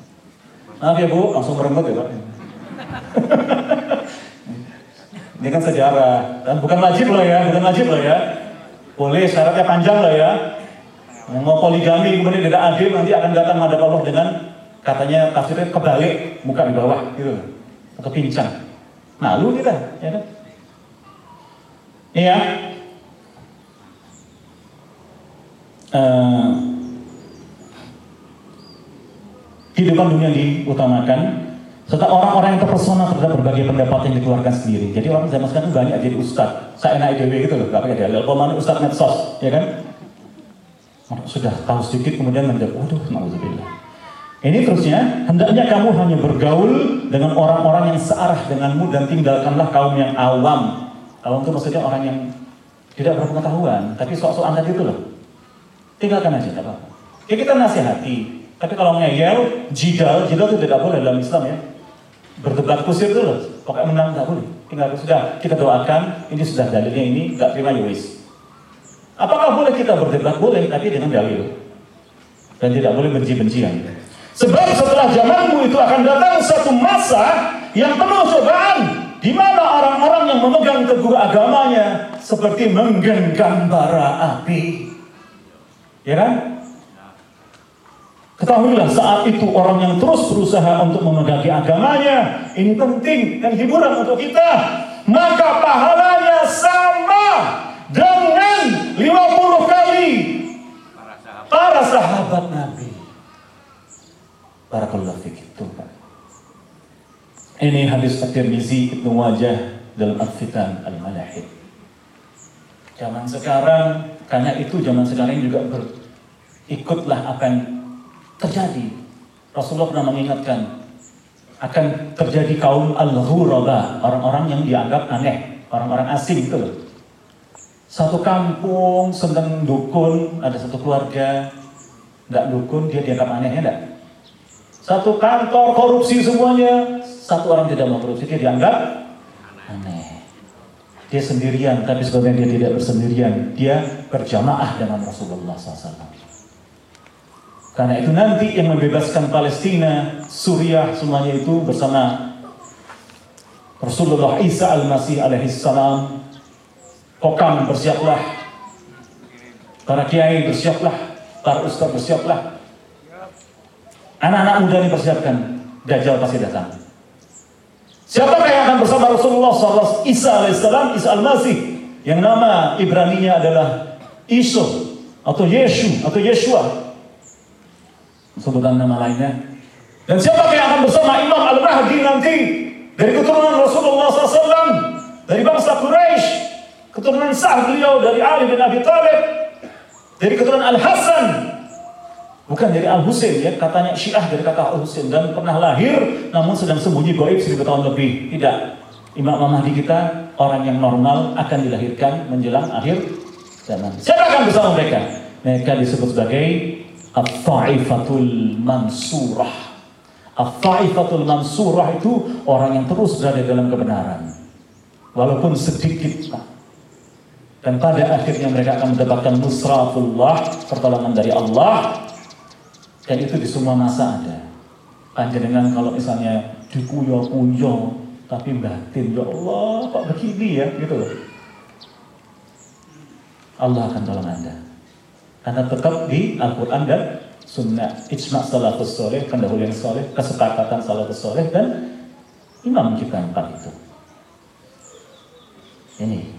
Maaf ya bu, langsung merenggut ya pak. Ini kan sejarah, dan bukan wajib loh ya, bukan wajib loh ya. Boleh, syaratnya panjang loh ya. Mau poligami kemudian tidak adil nanti akan datang menghadap Allah dengan katanya tafsirnya kebalik muka di bawah gitu kepincang malu kita ya kan iya uh, kehidupan dunia diutamakan serta orang-orang yang terpesona terhadap berbagai pendapat yang dikeluarkan sendiri. Jadi orang zaman sekarang banyak jadi ustad, saya enak IDW gitu loh, gak pakai dalil. Kalau ustad medsos, ya kan? Sudah tahu sedikit kemudian menjawab, waduh, nauzubillah. Ini terusnya, hendaknya kamu hanya bergaul dengan orang-orang yang searah denganmu dan tinggalkanlah kaum yang awam. Awam itu maksudnya orang yang tidak berpengetahuan, tapi sok-sokan tadi itu loh. Tinggalkan aja, tidak apa-apa. Ya kita nasihati, tapi kalau ngeyel, jidal, jidal itu tidak boleh dalam Islam ya. Berdebat kusir dulu pokoknya menang nggak boleh. Tinggal sudah kita doakan ini sudah dalilnya ini nggak terima yuris ya apakah boleh kita berdebat? Boleh tapi dengan dalil. Dan tidak boleh benci-bencian. Sebab setelah zamanmu itu akan datang satu masa yang penuh cobaan di mana orang-orang yang memegang teguh agamanya seperti menggenggam bara api. Ya kan Ketahuilah saat itu orang yang terus berusaha untuk memegagi agamanya, ini penting dan hiburan untuk kita. Maka pahalanya sama dengan 50 kali para sahabat Nabi. Barakallahu fiik itu. Ini hadis At-Tirmizi Ibnu Wajah dalam Al-Fitan Al-Malahid. Zaman sekarang, karena itu zaman sekarang juga berikutlah apa yang terjadi. Rasulullah pernah mengingatkan akan terjadi kaum al-ghuraba, orang-orang yang dianggap aneh, orang-orang asing itu loh. Satu kampung sedang dukun, ada satu keluarga nggak dukun, dia dianggap aneh ya enggak? Satu kantor korupsi semuanya, satu orang tidak mau korupsi, dia dianggap aneh. Dia sendirian, tapi sebenarnya dia tidak bersendirian. Dia berjamaah dengan Rasulullah SAW. Karena itu nanti yang membebaskan Palestina, Suriah, semuanya itu bersama Rasulullah Isa al-Masih alaihi salam. Kokam bersiaplah. Para kiai bersiaplah. Para ustaz bersiaplah. Anak-anak muda ini persiapkan. Dajjal pasti datang. Siapakah yang akan bersama Rasulullah SAW? Isa alaihissalam, Isa al-Masih. Yang nama Ibraninya adalah Isu atau Yeshu atau Yeshua sebutan nama lainnya. Dan siapa yang akan bersama Imam Al-Mahdi nanti dari keturunan Rasulullah SAW, dari bangsa Quraisy, keturunan sah beliau dari Ali bin Abi Thalib, dari keturunan Al Hasan, bukan dari Al Husain ya, katanya Syiah dari kata Al Husain dan pernah lahir namun sedang sembunyi goib seribu tahun lebih. Tidak, Imam Mahdi kita orang yang normal akan dilahirkan menjelang akhir zaman. Siapa akan bersama mereka? Mereka disebut sebagai At-Ta'ifatul Mansurah. At-Ta'ifatul Mansurah itu orang yang terus berada dalam kebenaran. Walaupun sedikit. Dan pada akhirnya mereka akan mendapatkan nusratullah, pertolongan dari Allah. Dan itu di semua masa ada. Panjenengan kalau misalnya dikuyo-kuyo, tapi batin, ya Allah, kok begini ya, gitu. Allah akan tolong Anda. Karena tetap di Al-Quran dan Sunnah. Ijma' salafus soleh, pendahuluan soleh, kesepakatan salafus soleh, dan imam kita empat itu. Ini.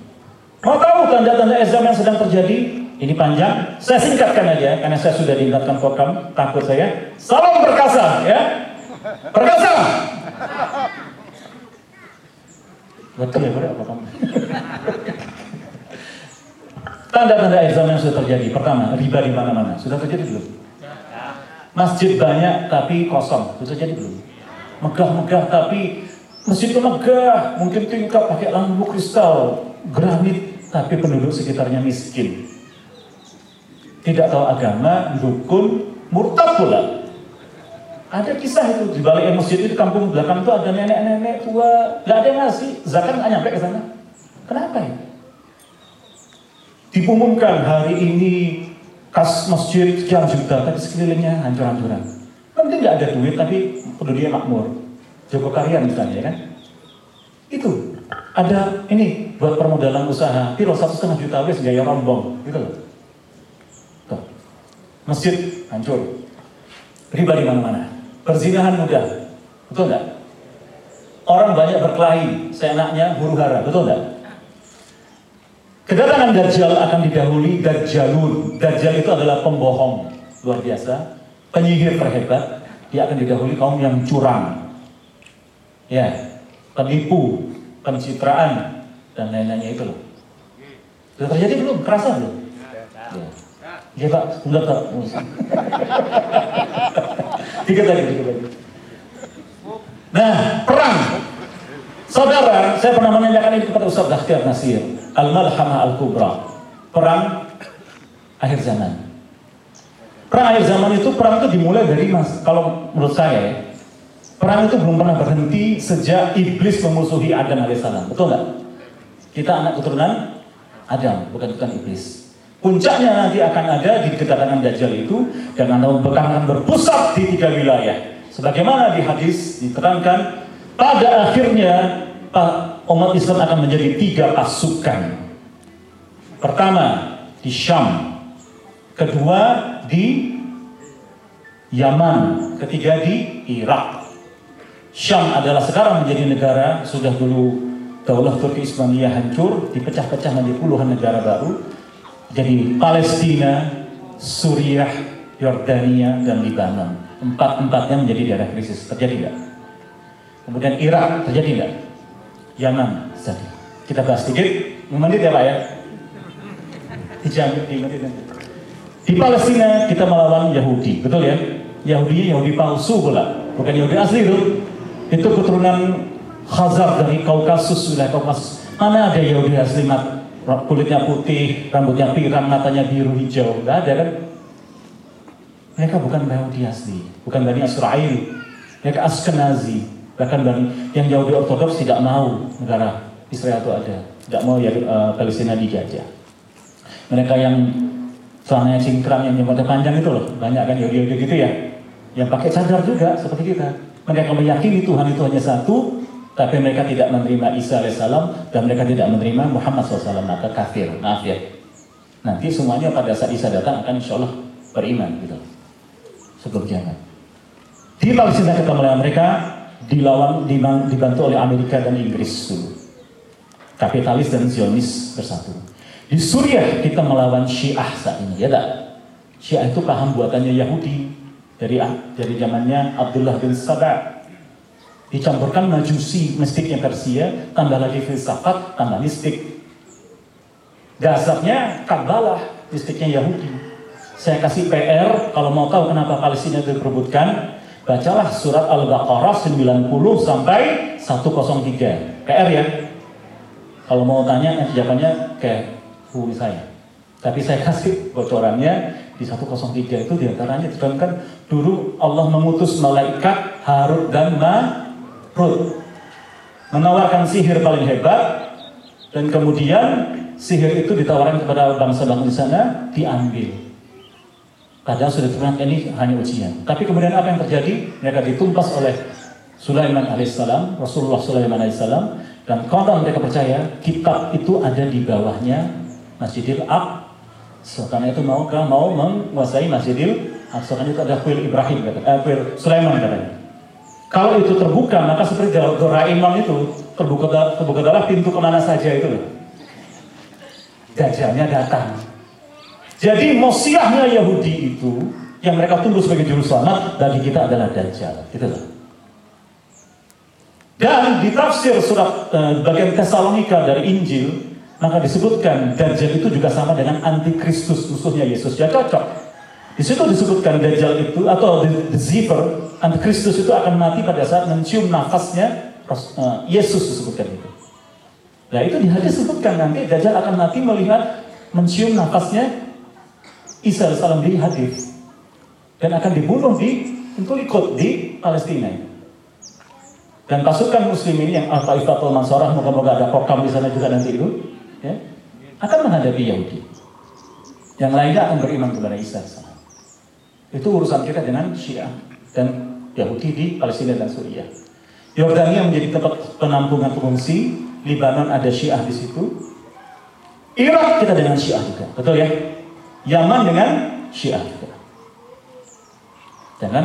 Mau tahu tanda-tanda Islam yang sedang terjadi? Ini panjang. Saya singkatkan aja, karena saya sudah diingatkan program, takut saya. Salam perkasa, ya. Perkasa! Betul ya, apa kamu? Tanda-tanda Islam yang sudah terjadi. Pertama, riba di mana-mana. Sudah terjadi belum? Masjid banyak tapi kosong. Sudah terjadi belum? Megah-megah tapi masjid itu megah. Mungkin tingkat pakai lampu kristal, granit, tapi penduduk sekitarnya miskin. Tidak tahu agama, dukun, murtad pula. Ada kisah itu di balik masjid itu kampung belakang itu ada nenek-nenek tua, nggak ada yang ngasih, zakat nggak nyampe ke sana. Kenapa ya? Diumumkan hari ini kas masjid sekian juta, tapi sekelilingnya hancur-hancuran. Penting nggak ada duit, tapi penduduknya makmur. Joko Karya misalnya, ya kan? Itu ada ini buat permodalan usaha, piro satu setengah juta wes gaya rombong, gitu loh. Tuh. Masjid hancur, riba di mana-mana, perzinahan mudah, betul nggak? Orang banyak berkelahi, seenaknya huru hara, betul nggak? Kedatangan Dajjal akan didahului Dajjalun. Dajjal itu adalah pembohong luar biasa, penyihir terhebat. Dia akan didahului kaum yang curang, ya, penipu, pencitraan dan lain-lainnya itu loh. Sudah terjadi belum? Kerasa belum? Ya. Ya Pak, sudah Pak. tiga lagi, tiga lagi. Nah, perang. Saudara, saya pernah menanyakan ini kepada Ustaz Dahtiar Nasir. Al-Malhamah Al-Kubra. Perang akhir zaman. Perang akhir zaman itu perang itu dimulai dari mas, kalau menurut saya ya, perang itu belum pernah berhenti sejak iblis memusuhi Adam alaihissalam. Betul nggak? Kita anak keturunan Adam, bukan bukan iblis. Puncaknya nanti akan ada di kedatangan Dajjal itu dan akan berpusat di tiga wilayah. Sebagaimana di hadis diterangkan pada akhirnya umat Islam akan menjadi tiga pasukan. Pertama di Syam, kedua di Yaman, ketiga di Irak. Syam adalah sekarang menjadi negara sudah dulu Daulah Turki Islamiyah hancur, dipecah-pecah menjadi puluhan negara baru. Jadi Palestina, Suriah, Yordania, dan Libanon. Empat-empatnya menjadi daerah krisis. Terjadi nggak? Kemudian Irak terjadi nggak? Yaman tadi. Kita bahas sedikit, menit ya Pak ya. Dijamin di menit Di Palestina kita melawan Yahudi, betul ya? Yahudi Yahudi palsu pula, bukan Yahudi asli itu. Itu keturunan Khazar dari Kaukasus, wilayah Kaukasus. Mana ada Yahudi asli mat, kulitnya putih, rambutnya pirang, matanya biru hijau, nggak ada kan? Mereka bukan Yahudi asli, bukan Bani Israel, mereka Askenazi, Bahkan dari yang Yahudi Ortodoks tidak mau negara Israel itu ada, tidak mau ya uh, Palestina dijajah. Mereka yang celananya cingkrang yang jempolnya panjang itu loh, banyak kan Yahudi-Yahudi gitu ya, yang pakai cadar juga seperti kita. Mereka meyakini Tuhan itu hanya satu, tapi mereka tidak menerima Isa alaihissalam dan mereka tidak menerima Muhammad SAW, maka kafir, maaf ya. Nanti semuanya pada saat Isa datang akan insya Allah beriman gitu. Sebelum jangan. Di Palestina melawan mereka, dilawan dibantu oleh Amerika dan Inggris dulu. Kapitalis dan Zionis bersatu. Di Suriah kita melawan Syiah saat ini, ya tak? Syiah itu paham buatannya Yahudi. dari dari zamannya Abdullah bin Sabah dicampurkan majusi mistiknya Persia tambah lagi filsafat tambah mistik dasarnya Kabbalah mistiknya Yahudi saya kasih PR kalau mau tahu kenapa Palestina diperebutkan bacalah surat Al-Baqarah 90 sampai 103 PR ya. Kalau mau tanya nanti jawabannya ke hubungi saya. Tapi saya kasih bocorannya di 103 itu di antaranya diterangkan dulu Allah mengutus malaikat Harut dan Ma Rut menawarkan sihir paling hebat. Dan kemudian sihir itu ditawarkan kepada bangsa-bangsa di sana diambil. Padahal sudah terang ini hanya ujian. Tapi kemudian apa yang terjadi? Mereka ditumpas oleh Sulaiman alaihissalam, Rasulullah Sulaiman alaihissalam, dan kalau mereka percaya kitab itu ada di bawahnya Masjidil Aqsa. Karena itu mau mau menguasai Masjidil Aqsa. Karena itu ada kuil Ibrahim, kata, eh, kuil Sulaiman katanya. Kalau itu terbuka, maka seperti Doraemon itu terbuka terbuka adalah pintu ke mana saja itu loh. Dajalnya datang. Jadi mosiahnya Yahudi itu yang mereka tunggu sebagai juru selamat bagi kita adalah Dajjal. Loh. Dan di tafsir surat uh, bagian Tesalonika dari Injil, maka disebutkan Dajjal itu juga sama dengan antikristus musuhnya Yesus. Ya cocok. Di situ disebutkan Dajjal itu atau the Zipper Antikristus itu akan mati pada saat mencium nafasnya eh, Yesus disebutkan itu. Nah itu di hadis disebutkan nanti Dajjal akan mati melihat mencium nafasnya Isa salam di hadis dan akan dibunuh di untuk ikut di Palestina. Dan pasukan muslim ini yang Al-Taifatul Mansorah, moga-moga ada program di sana juga nanti itu, ya, akan menghadapi Yahudi. Yang lainnya akan beriman kepada Isa. Itu urusan kita dengan Syiah dan Yahudi di Palestina dan Suriah. Yordania menjadi tempat penampungan pengungsi, Libanon ada Syiah di situ. Irak kita dengan Syiah juga, betul ya? Yaman dengan Syiah juga. Jangan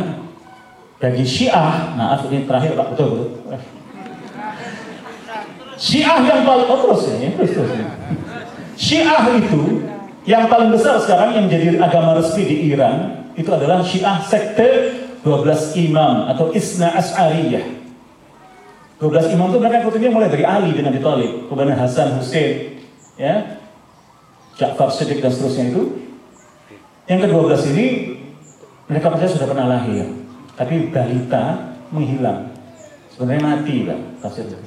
bagi Syiah, maaf ini terakhir Pak, betul betul. Syiah yang paling oh, terus ya, terus, terus. Syiah itu yang paling besar sekarang yang menjadi agama resmi di Iran itu adalah Syiah sekte 12 imam atau Isna As'ariyah. 12 imam itu mereka ikutnya mulai dari Ali bin Abi Thalib, kemudian Hasan Hussein, ya, Ja'far Siddiq dan seterusnya itu. Yang ke-12 ini mereka percaya sudah pernah lahir, tapi balita menghilang. Sebenarnya mati lah.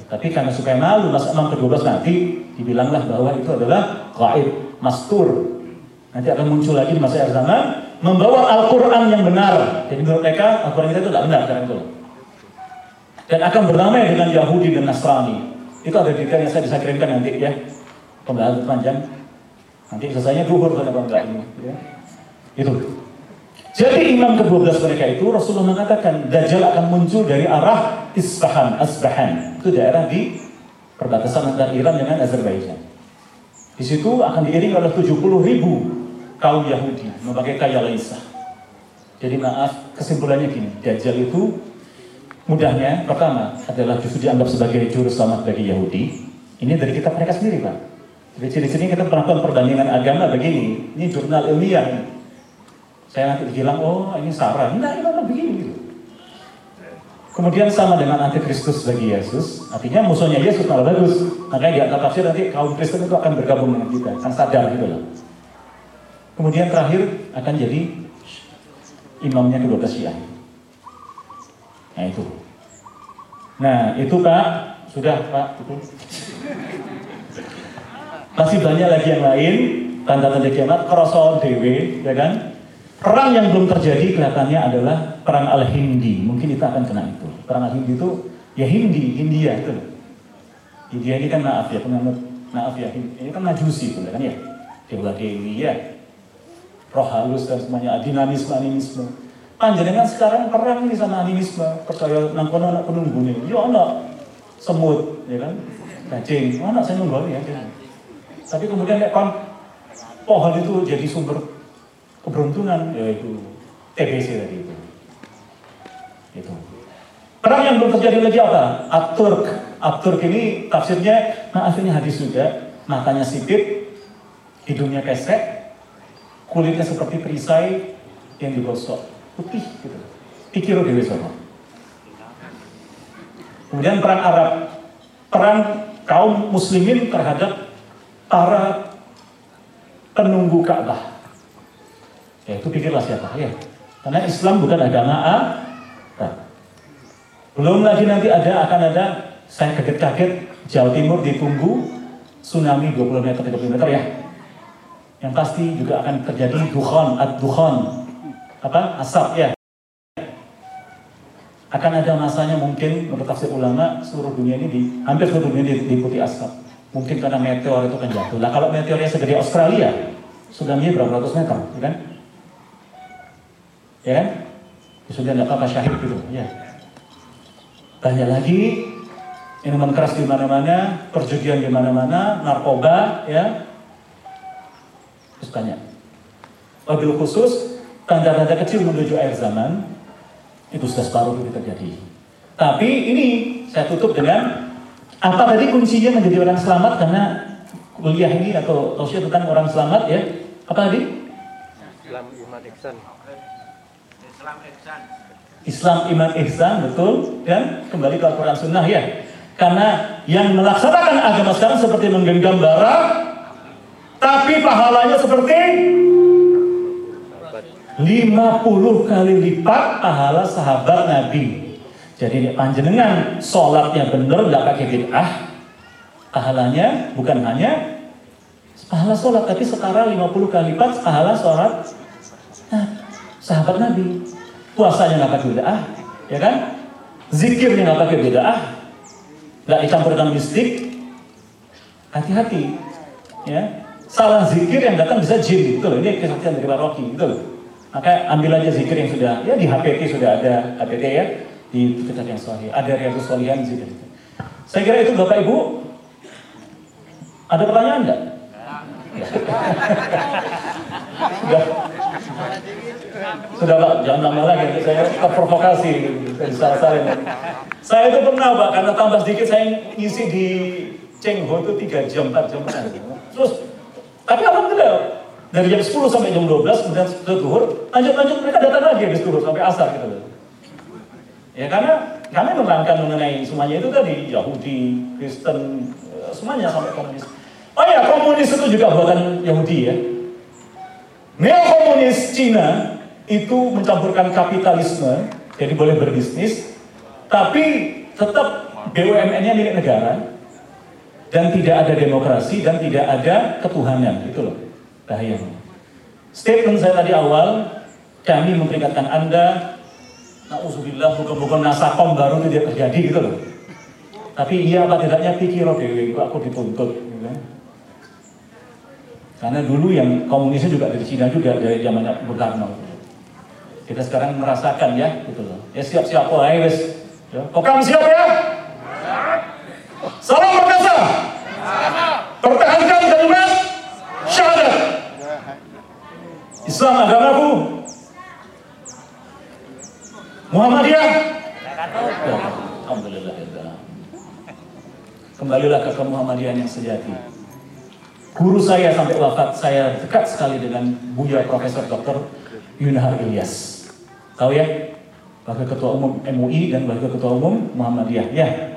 Tapi karena supaya malu Mas Imam ke-12 nanti dibilanglah bahwa itu adalah gaib, mastur. Nanti akan muncul lagi di masa akhir zaman membawa Al-Quran yang benar. Jadi menurut mereka Al-Quran kita itu tidak benar sekarang itu. Dan akan bernama dengan Yahudi dan Nasrani. Itu ada detail yang saya bisa kirimkan nanti ya. Pembahasan panjang. Nanti selesainya duhur pada bangga ini. Ya. Itu. Jadi imam ke-12 mereka itu Rasulullah mengatakan Dajjal akan muncul dari arah Isfahan, Asbahan. Itu daerah di perbatasan antara Iran dengan Azerbaijan. Di situ akan diiringi oleh 70 ribu kaum Yahudi memakai kaya Laisa. Jadi maaf, kesimpulannya gini, Dajjal itu mudahnya pertama adalah justru dianggap sebagai juru selamat bagi Yahudi. Ini dari kita mereka sendiri, Pak. Jadi ciri-ciri kita melakukan perbandingan agama begini. Ini jurnal ilmiah. Saya bilang, oh ini saran. Nah, ini memang begini. Gitu. Kemudian sama dengan antikristus bagi Yesus, artinya musuhnya Yesus malah bagus. Makanya di antara tafsir nanti kaum Kristen itu akan bergabung dengan kita, akan sadar gitu loh. Kemudian terakhir akan jadi imamnya kedua Syiah. Nah itu. Nah itu Pak, sudah Pak. Itu. Masih banyak lagi yang lain, tanda-tanda kiamat, kerosol dewe, ya kan? Perang yang belum terjadi kelihatannya adalah perang Al-Hindi. Mungkin kita akan kena itu. Perang Al-Hindi itu ya Hindi, India itu. India ini kan maaf ya, penganut maaf ya, ini kan majusi kan ya. Dewa Dewi ya, roh halus dan semuanya dinamisme animisme panjenengan sekarang perang ini sama animisme percaya nang kono anak penunggu nih ya anak semut ya kan cacing anak saya nunggu ya kan? tapi kemudian kon pohon itu jadi sumber keberuntungan yaitu TBC tadi itu itu perang yang belum terjadi lagi apa Aturk Aturk ini tafsirnya nah akhirnya hadis juga matanya sipit hidungnya kesek kulitnya seperti perisai yang digosok. putih gitu. Pikir Dewi Sono. Kemudian perang Arab, perang kaum muslimin terhadap para penunggu Ka'bah. Ya itu pikirlah siapa ya. Karena Islam bukan agama A. Belum lagi nanti ada akan ada saya kaget-kaget Jawa Timur ditunggu tsunami 20 meter 30 meter ya. Yang pasti juga akan terjadi dukhon, ad-dukhon. Apa? Asap ya. Akan ada masanya mungkin menurut tafsir ulama seluruh dunia ini di hampir seluruh dunia diikuti asap. Mungkin karena meteor itu kan jatuh. Lah kalau meteornya segede Australia, tsunami berapa ratus meter, ya kan? Ya? Sudah tidak apa-apa syahid gitu, ya. Banyak lagi minuman keras di mana-mana, perjudian di mana-mana, narkoba, ya. Terus banyak. Wabil khusus, tanda-tanda kecil menuju air zaman, itu sudah separuh itu terjadi. Tapi ini saya tutup dengan apa tadi kuncinya menjadi orang selamat karena kuliah ini atau tausiah tentang orang selamat ya. Apa tadi? Islam iman. Islam iman ihsan betul dan kembali ke Al-Qur'an Sunnah ya. Karena yang melaksanakan agama sekarang seperti menggenggam bara, tapi pahalanya seperti 50 kali lipat pahala sahabat Nabi. Jadi panjenengan sholatnya benar, nggak pakai bid'ah, pahalanya bukan hanya pahala sholat, tapi setara 50 kali lipat pahala sholat nah, sahabat Nabi. Puasanya nggak pakai bid'ah, ya kan? Zikirnya nggak pakai bid'ah, nggak dicampurkan mistik, hati-hati ya. Salah zikir yang datang bisa jin gitu loh. Ini kesaktian dari Rocky gitu loh. Maka ambil aja zikir yang sudah ya di HPT sudah ada HPT ya. Di kitab yang sahih. Ada riadus solihan zikir saya kira itu bapak ibu. Ada pertanyaan enggak? sudah sudah pak jangan lama lagi. Saya terprovokasi. Saya saya itu pernah pak. Karena tambah sedikit saya ngisi di Cengho itu 3 jam 4 jam. Terus tapi alhamdulillah dari jam 10 sampai jam 12 kemudian sudah zuhur lanjut-lanjut mereka datang lagi habis zuhur sampai asar gitu ya karena kami menerangkan mengenai semuanya itu tadi Yahudi Kristen semuanya sampai komunis. Oh ya komunis itu juga buatan Yahudi ya neo komunis Cina itu mencampurkan kapitalisme jadi boleh berbisnis tapi tetap BUMN-nya milik negara dan tidak ada demokrasi dan tidak ada ketuhanan itu loh bahayanya statement saya tadi awal kami memperingatkan anda Nauzubillah bukan-bukan nasakom baru itu tidak terjadi gitu loh tapi iya apa tidaknya pikir oh aku dituntut gitu kan. Karena dulu yang komunisnya juga dari Cina juga dari zamannya Bung Karno kita sekarang merasakan ya gitu loh ya siap-siap oh ayo wes ya. Siap ya Salam perkasa. Pertahankan kalimat syahadat. Islam agamaku. Muhammadiyah. Alhamdulillah. Kembalilah ke Muhammadiyah yang sejati. Guru saya sampai wafat, saya dekat sekali dengan Buya Profesor Dr. Yunahar Ilyas. Tahu ya? Wakil Ketua Umum MUI dan Wakil Ketua Umum Muhammadiyah. Ya,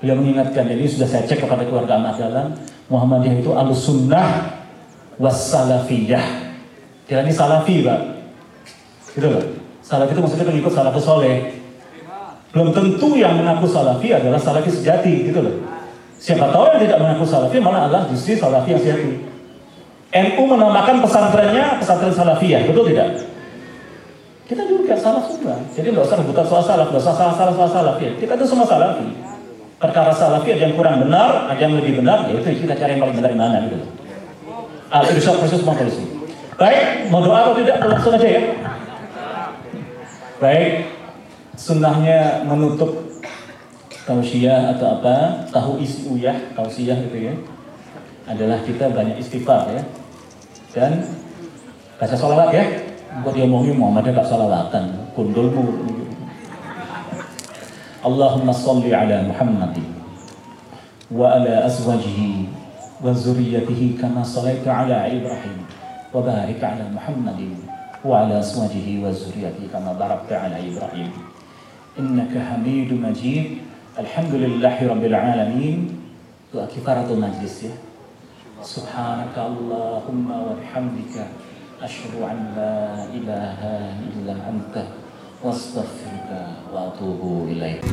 Beliau mengingatkan, jadi sudah saya cek kepada keluarga anak jalan, Muhammadiyah itu alus sunnah wassalafiyah. Kira ini salafi, Pak. Gitu loh. Salafi itu maksudnya pengikut salafi soleh. Belum tentu yang mengaku salafi adalah salafi sejati, gitu loh. Siapa tahu yang tidak mengaku salafi malah adalah justru salafi yang sejati. NU menamakan pesantrennya pesantren salafiyah, betul tidak? Kita juga salah sunnah. Jadi nggak usah rebutan soal salaf, nggak usah salah salah soal salaf ya. Kita itu semua salafi perkara salafi ada yang kurang benar, ada yang lebih benar, ya itu kita cari yang paling benar di mana gitu. Al irsyad proses polisi. Baik, mau doa atau tidak langsung aja ya. Baik, sunnahnya menutup tausiah atau apa? Tahu isi uyah tausiah gitu ya. Adalah kita banyak istighfar ya. Dan baca sholawat ya. Buat mau Muhammadnya gak sholawatan? Kundulmu Allahumma salli ala Muhammadi wa ala azwajihi wa zuriyatihi kama salaita ala Ibrahim wa barik ala Muhammadi wa ala azwajihi wa zuriyatihi kama barakta ala Ibrahim. Innaka hamidu majid. الحمد لله رب العالمين. وكفارة مجلسه سبحانك اللهم وبحمدك أشهد أن لا إله إلا أنت واستغفرك وأتوب إليك.